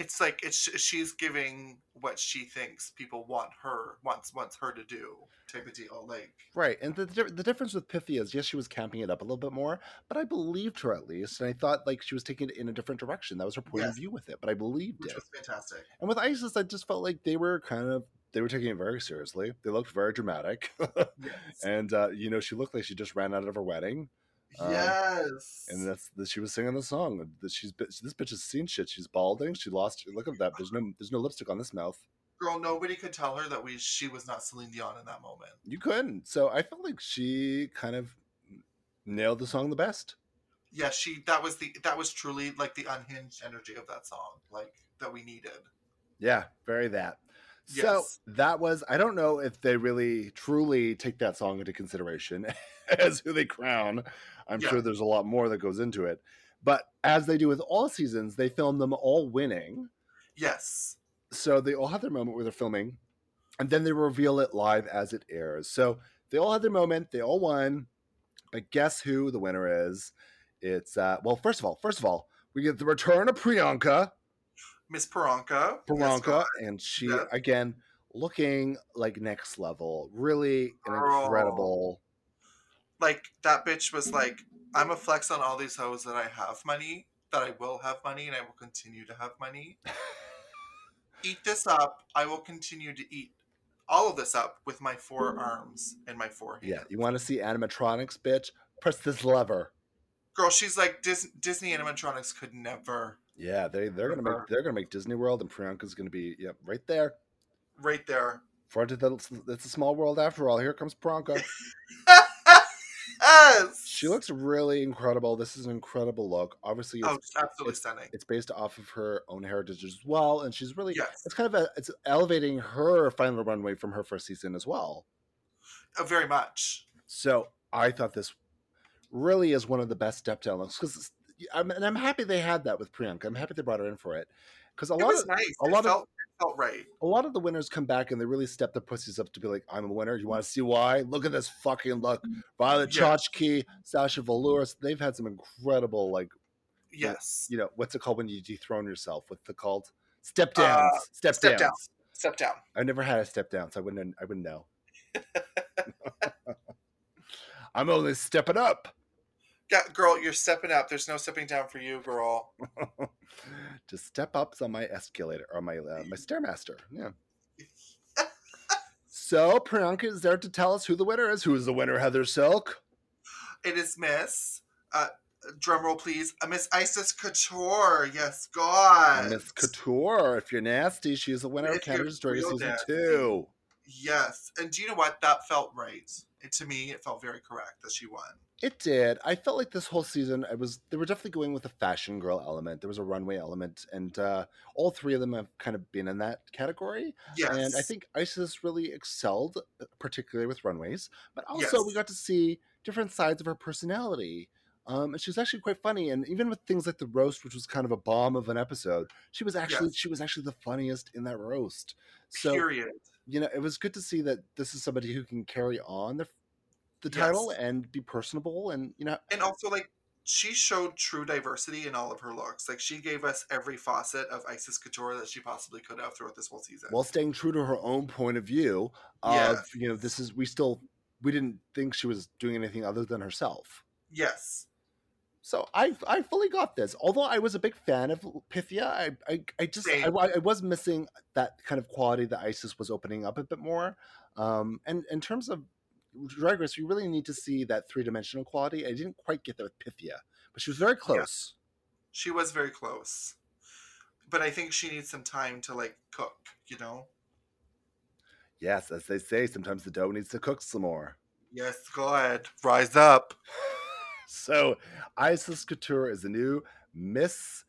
It's like it's she's giving what she thinks people want her wants wants her to do type of deal. Like Right. And the, the difference with Pythia is, yes, she was camping it up a little bit more, but I believed her at least. And I thought like she was taking it in a different direction. That was her point Yes. of view with it, but I believed which it. was fantastic. And with Icesis, I just felt like they were kind of they were taking it very seriously. They looked very dramatic, Yes. and uh, you know, she looked like she just ran out of her wedding. Um, yes. and that's that she was singing the song. That she's this bitch has seen shit. She's balding. She lost. Look at that. There's no there's no lipstick on this mouth. girl, nobody could tell her that we she was not Celine Dion in that moment. You couldn't. So I felt like she kind of nailed the song the best. Yeah, she that was the that was truly like the unhinged energy of that song, like that we needed. Yeah, very that. So that was. I don't know if they really truly take that song into consideration as who they crown. I'm Yeah. sure there's a lot more that goes into it. But as they do with all seasons, they film them all winning. Yes. so they all have their moment where they're filming and then they reveal it live as it airs so they all had their moment they all won but guess who the winner is it's uh well first of all first of all we get the return of priyanka Miss Priyanka, priyanka God. and she Yeah. again looking like next level really an Girl. incredible like that bitch was like, I'm a flex on all these hoes that I have money, that I will have money, and I will continue to have money. eat this up. I will continue to eat all of this up with my four arms and my four hands. yeah you want to see animatronics bitch press this lever Girl, she's like Dis- Disney animatronics could never. yeah they, they're gonna make they're gonna make disney world and priyanka's gonna be yep right there Right there. For it, it's a small world after all. Here comes Priyanka. yes. She looks really incredible. This is an incredible look. Obviously, it's, Oh, it's absolutely it's- stunning. it's based off of her own heritage as well, and she's really Yes. it's kind of a it's elevating her final runway from her first season as well. Uh, very much. So I thought this really is one of the best step down looks because I'm and I'm happy they had that with Priyanka. I'm happy they brought her in for it because a It lot of nice. a it lot of- felt, right. a lot of the winners come back and they really step their pussies up to be like, I'm a winner. You want to see why? Look at this fucking look. Violet Yeah. Chachki, Sasha Velour. They've had some incredible, like, Yes. you know, what's it called when you dethrone yourself? What's it called? Step downs. Uh, step, step downs. down. Step down. I've never had a step down, so I wouldn't. I wouldn't know. I'm only stepping up. Yeah, girl, you're stepping up. There's no stepping down for you, girl. Just step ups on my escalator or my uh, my stairmaster. Yeah. so Priyanka is there to tell us who the winner is. Who is the winner? Heather Silk. It is Miss. Uh, drum roll, please. Uh, Miss Icesis Couture. Yes, God. Miss Couture. If you're nasty, she's the winner of Canada's Drag Race season nasty. two. Yes. And do you know what? That felt right. It, to me, it felt very correct that she won. It did. I felt like this whole season, I was they were definitely going with a fashion girl element. There was a runway element, and uh, all three of them have kind of been in that category. Yes. And I think Icesis really excelled, uh, particularly with runways. But also, Yes. we got to see different sides of her personality. Um, and she was actually quite funny, and even with things like the roast, which was kind of a bomb of an episode, she was actually Yes. she was actually the funniest in that roast. So Period. you know, it was good to see that this is somebody who can carry on the the title Yes. and be personable, and you know, And also, like, she showed true diversity in all of her looks. Like, she gave us every facet of Icesis Couture that she possibly could have throughout this whole season. while staying true to her own point of view of Yes. you know, this is we still we didn't think she was doing anything other than herself. yes. So I I fully got this. Although I was a big fan of Pythia, I I, I just I, I was missing that kind of quality that Icesis was opening up a bit more. Um, and in terms of Drag Race, we really need to see that three dimensional quality. I didn't quite get that with Pythia, but she was very close. She was very close. But I think she needs some time to, like, cook, you know? Yes, as they say, sometimes the dough needs to cook some more. Yes, go ahead. Rise up. So Icesis Couture is the new Miss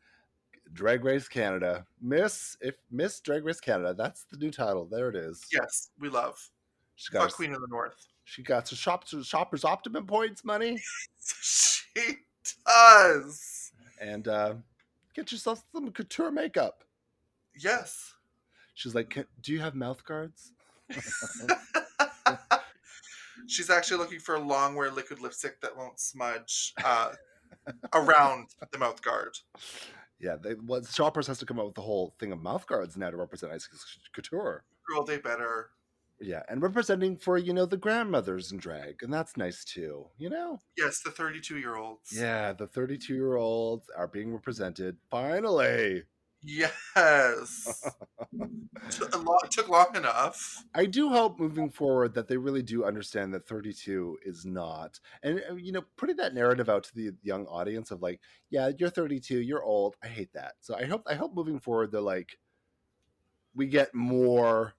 Drag Race Canada. Miss if Miss Drag Race Canada, that's the new title. There it is. Yes, we love. She Fuck got Queen of the North. She got some shoppers shoppers optimum points money. she does. And uh get yourself some couture makeup. Yes. She's like, "Can- do you have mouth guards? She's actually looking for a long wear liquid lipstick that won't smudge uh, around the mouth guard. Yeah, they well, shoppers has to come up with the whole thing of mouth guards now to represent Icesis Couture. Girl, they better. Yeah, and representing for you know the grandmothers in drag, and that's nice too. You know. Yes, the 32 year olds. Yeah, the 32 year olds are being represented finally. Yes. T- a lot, it took long enough. I do hope moving forward that they really do understand that 32 is not, and uh, you know, putting that narrative out to the young audience of like, yeah, you're 32, you're old. I hate that. So I hope, I hope moving forward, they're like, we get more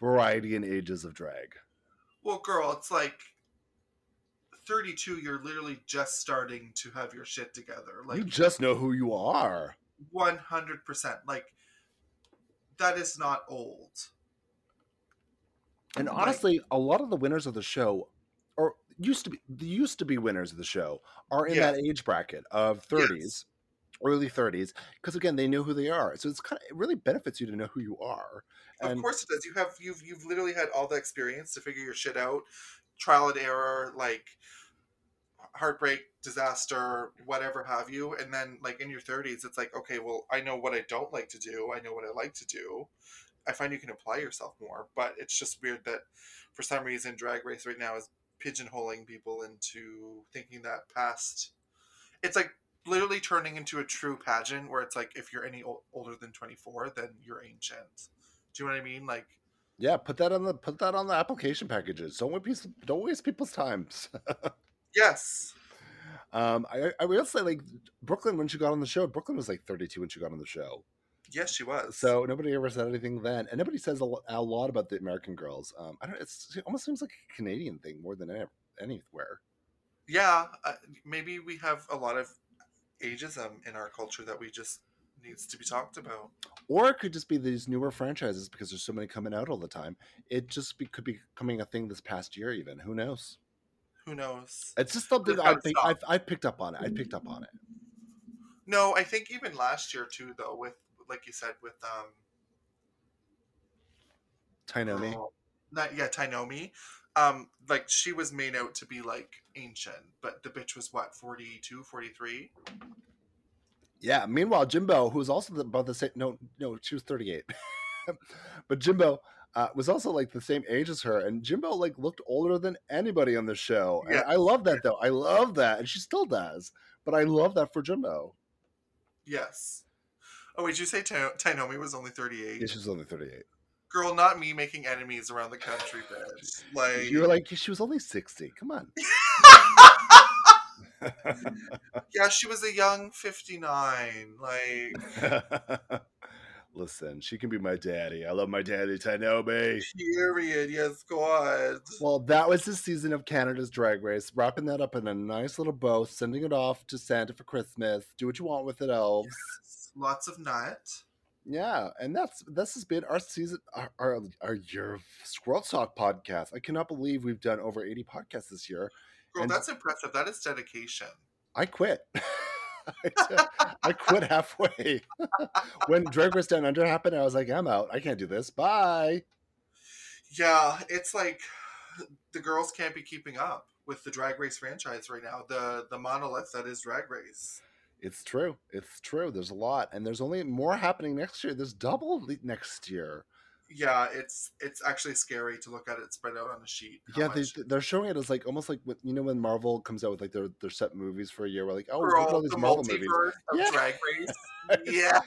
variety in ages of drag. Well, girl, it's like 32, you're literally just starting to have your shit together. Like You just know who you are. 100%. Like, that is not old. And Like- honestly, a lot of the winners of the show, or used to be, the used to be winners of the show, are in that age bracket of 30s, early 30s, because again, they know who they are. So it's kind of it really benefits you to know who you are. Of course it does. You have you've you've literally had all the experience to figure your shit out, trial and error, like heartbreak, disaster, whatever have you. And then like in your thirties, it's like, okay, well, I know what I don't like to do. I know what I like to do. I find you can apply yourself more, but it's just weird that for some reason Drag Race right now is pigeonholing people into thinking that past. It's like literally turning into a true pageant where it's like if you're any ol- older than 24 then you're ancient do you know what i mean like yeah, put that on the put that on the application packages. Don't waste don't waste people's times. yes um, I I will say like Brooke Lynn when she got on the show, Brooke Lynn was like 32 when she got on the show. yes she was So nobody ever said anything then, and nobody says a, a lot about the American girls. Um, I don't. It's, it almost seems like a Canadian thing more than any- anywhere. yeah uh, maybe we have a lot of ageism in our culture that we just needs to be talked about Or it could just be these newer franchises because there's so many coming out all the time. It just be, could be becoming a thing this past year, even. Who knows? who knows It's just something I think. I've, I picked up on it. I picked up on it. no i think even last year too though with like you said with um Tynomi. oh, not yeah tynomi um like she was made out to be like ancient but the bitch was what 42 43 Yeah. Meanwhile, Jimbo, who was also the, about the same. No, no, she was 38. but Jimbo uh, was also like the same age as her, and Jimbo like looked older than anybody on the show. And Yeah. I love that though. I love that, and she still does. But I love that for Jimbo. Yes. Oh, wait, did you say Ta- Tynomi was only 38? Yeah, she's only 38. Girl, not me making enemies around the country, bitch. Like, You were like, she was only 60. Come on. yeah, she was a young 59. Like, Listen, she can be my daddy. I love my daddy, Tynomi. period. Yes, God. Well, that was the season of Canada's Drag Race. Wrapping that up in a nice little bow, sending it off to Santa for Christmas. Do what you want with it, elves. Lots of nut. Yeah, and that's this has been our season, our our, our year of Squirrel Talk podcast. I cannot believe we've done over eighty podcasts this year. Girl, And- that's impressive. That is dedication. I quit. I quit halfway. when Drag Race Down Under happened, I was like, I'm out. I can't do this. Bye. Yeah, it's like the girls can't be keeping up with the Drag Race franchise right now. The the monolith that is Drag Race. It's true. It's true. There's a lot, and there's only more happening next year. There's double next year. Yeah, it's it's actually scary to look at it spread out on a sheet. Yeah, they, they're showing it as like almost like with, you know when Marvel comes out with like their their set movies for a year. We're like, oh, look at all these the Marvel movies. of Yeah. Drag Race. Yeah,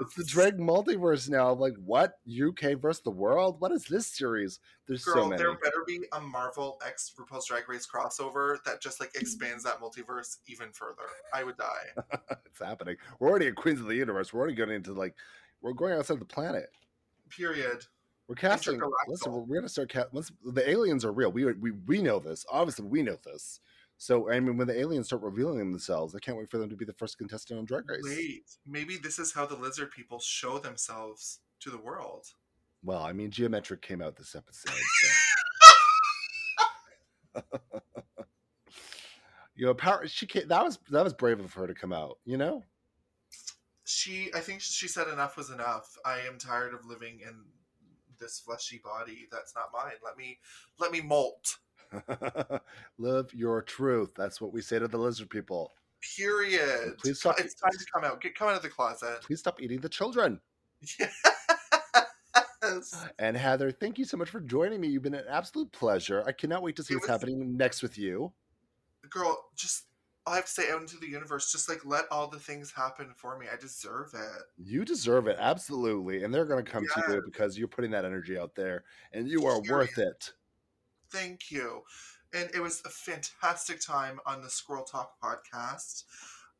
It's the drag multiverse now. I'm like, what? UK versus the world? What is this series? There's Girl, so many. there better be a Marvel X RuPaul's Drag Race crossover that just like expands that multiverse even further. I would die. it's happening. We're already at Queens of the Universe. We're already getting into like, we're going outside the planet. Period. We're casting. Listen, we're, we're gonna start. Ca- once the aliens are real, we we we know this. Obviously, we know this. So I mean, when the aliens start revealing themselves, I can't wait for them to be the first contestant on Drag Race. Wait, maybe this is how the lizard people show themselves to the world. Well, I mean, Gia Metric came out this episode. So. you know, power. She came, that was that was brave of her to come out. You know. She, I think she said enough was enough. I am tired of living in this fleshy body that's not mine. Let me, let me molt. Live your truth. That's what we say to the lizard people. Period. Please stop- It's time to come out. Get come out of the closet. Please stop eating the children. Yes. And Heather, thank you so much for joining me. You've been an absolute pleasure. I cannot wait to see It what's was- happening next with you. Girl, just I have to say out into the universe. Just like let all the things happen for me. I deserve it. You deserve it, absolutely. And they're going to come to you because you're putting that energy out there and you are worth it. Thank you. And it was a fantastic time on the Squirrel Talk podcast.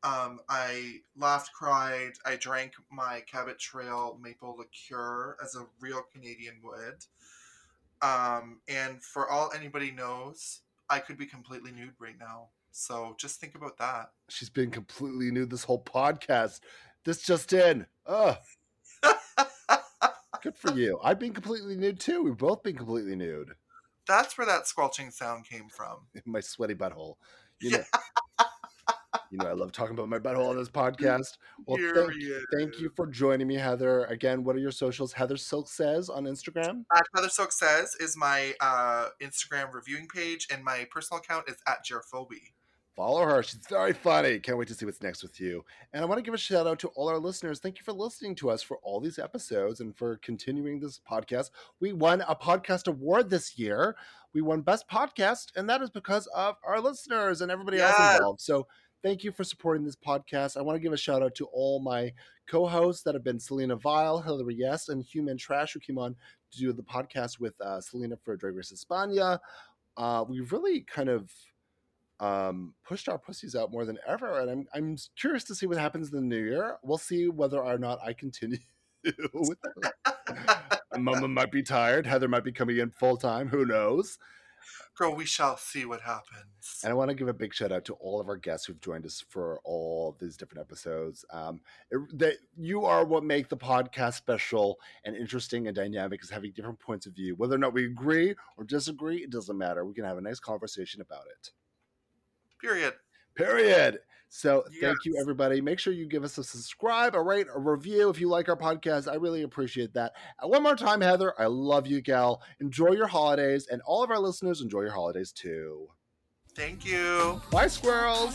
Um, I laughed, cried. I drank my Cabot Trail maple liqueur as a real Canadian would. Um, and for all anybody knows, I could be completely nude right now. So just think about that. She's been completely nude this whole podcast. This just in. Ugh. Good for you. I've been completely nude too. We've both been completely nude. That's where that squelching sound came from. My sweaty butthole. You know, you know, I love talking about my butthole on this podcast. Well, thank, thank you for joining me, Heather. Again, what are your socials? Heather Silk says on Instagram. At Heather Silk Says is my uh, Instagram reviewing page, and my personal account is at Gerphobie. Follow her. She's very funny. Can't wait to see what's next with you. And I want to give a shout out to all our listeners. Thank you for listening to us for all these episodes and for continuing this podcast. We won a podcast award this year. We won Best Podcast, and that is because of our listeners and everybody else involved. So thank you for supporting this podcast. I want to give a shout out to all my co-hosts that have been Selena Vile, Hillary Yes, and Human Trash, who came on to do the podcast with uh, Selena for Drag Race España. Uh, we really kind of um, pushed our pussies out more than ever, and I'm I'm curious to see what happens in the new year. We'll see whether or not I continue. with Mama might be tired. Heather might be coming in full time. Who knows? Girl, we shall see what happens. And I want to give a big shout out to all of our guests who've joined us for all these different episodes. Um, it, they, you are what make the podcast special and interesting and dynamic is having different points of view. Whether or not we agree or disagree, it doesn't matter. We can have a nice conversation about it. Period. Period. So thank you, everybody. Make sure you give us a subscribe, a rate, a review if you like our podcast. I really appreciate that. And one more time, Heather, I love you, gal. Enjoy your holidays, and all of our listeners enjoy your holidays too. Thank you. Bye, squirrels.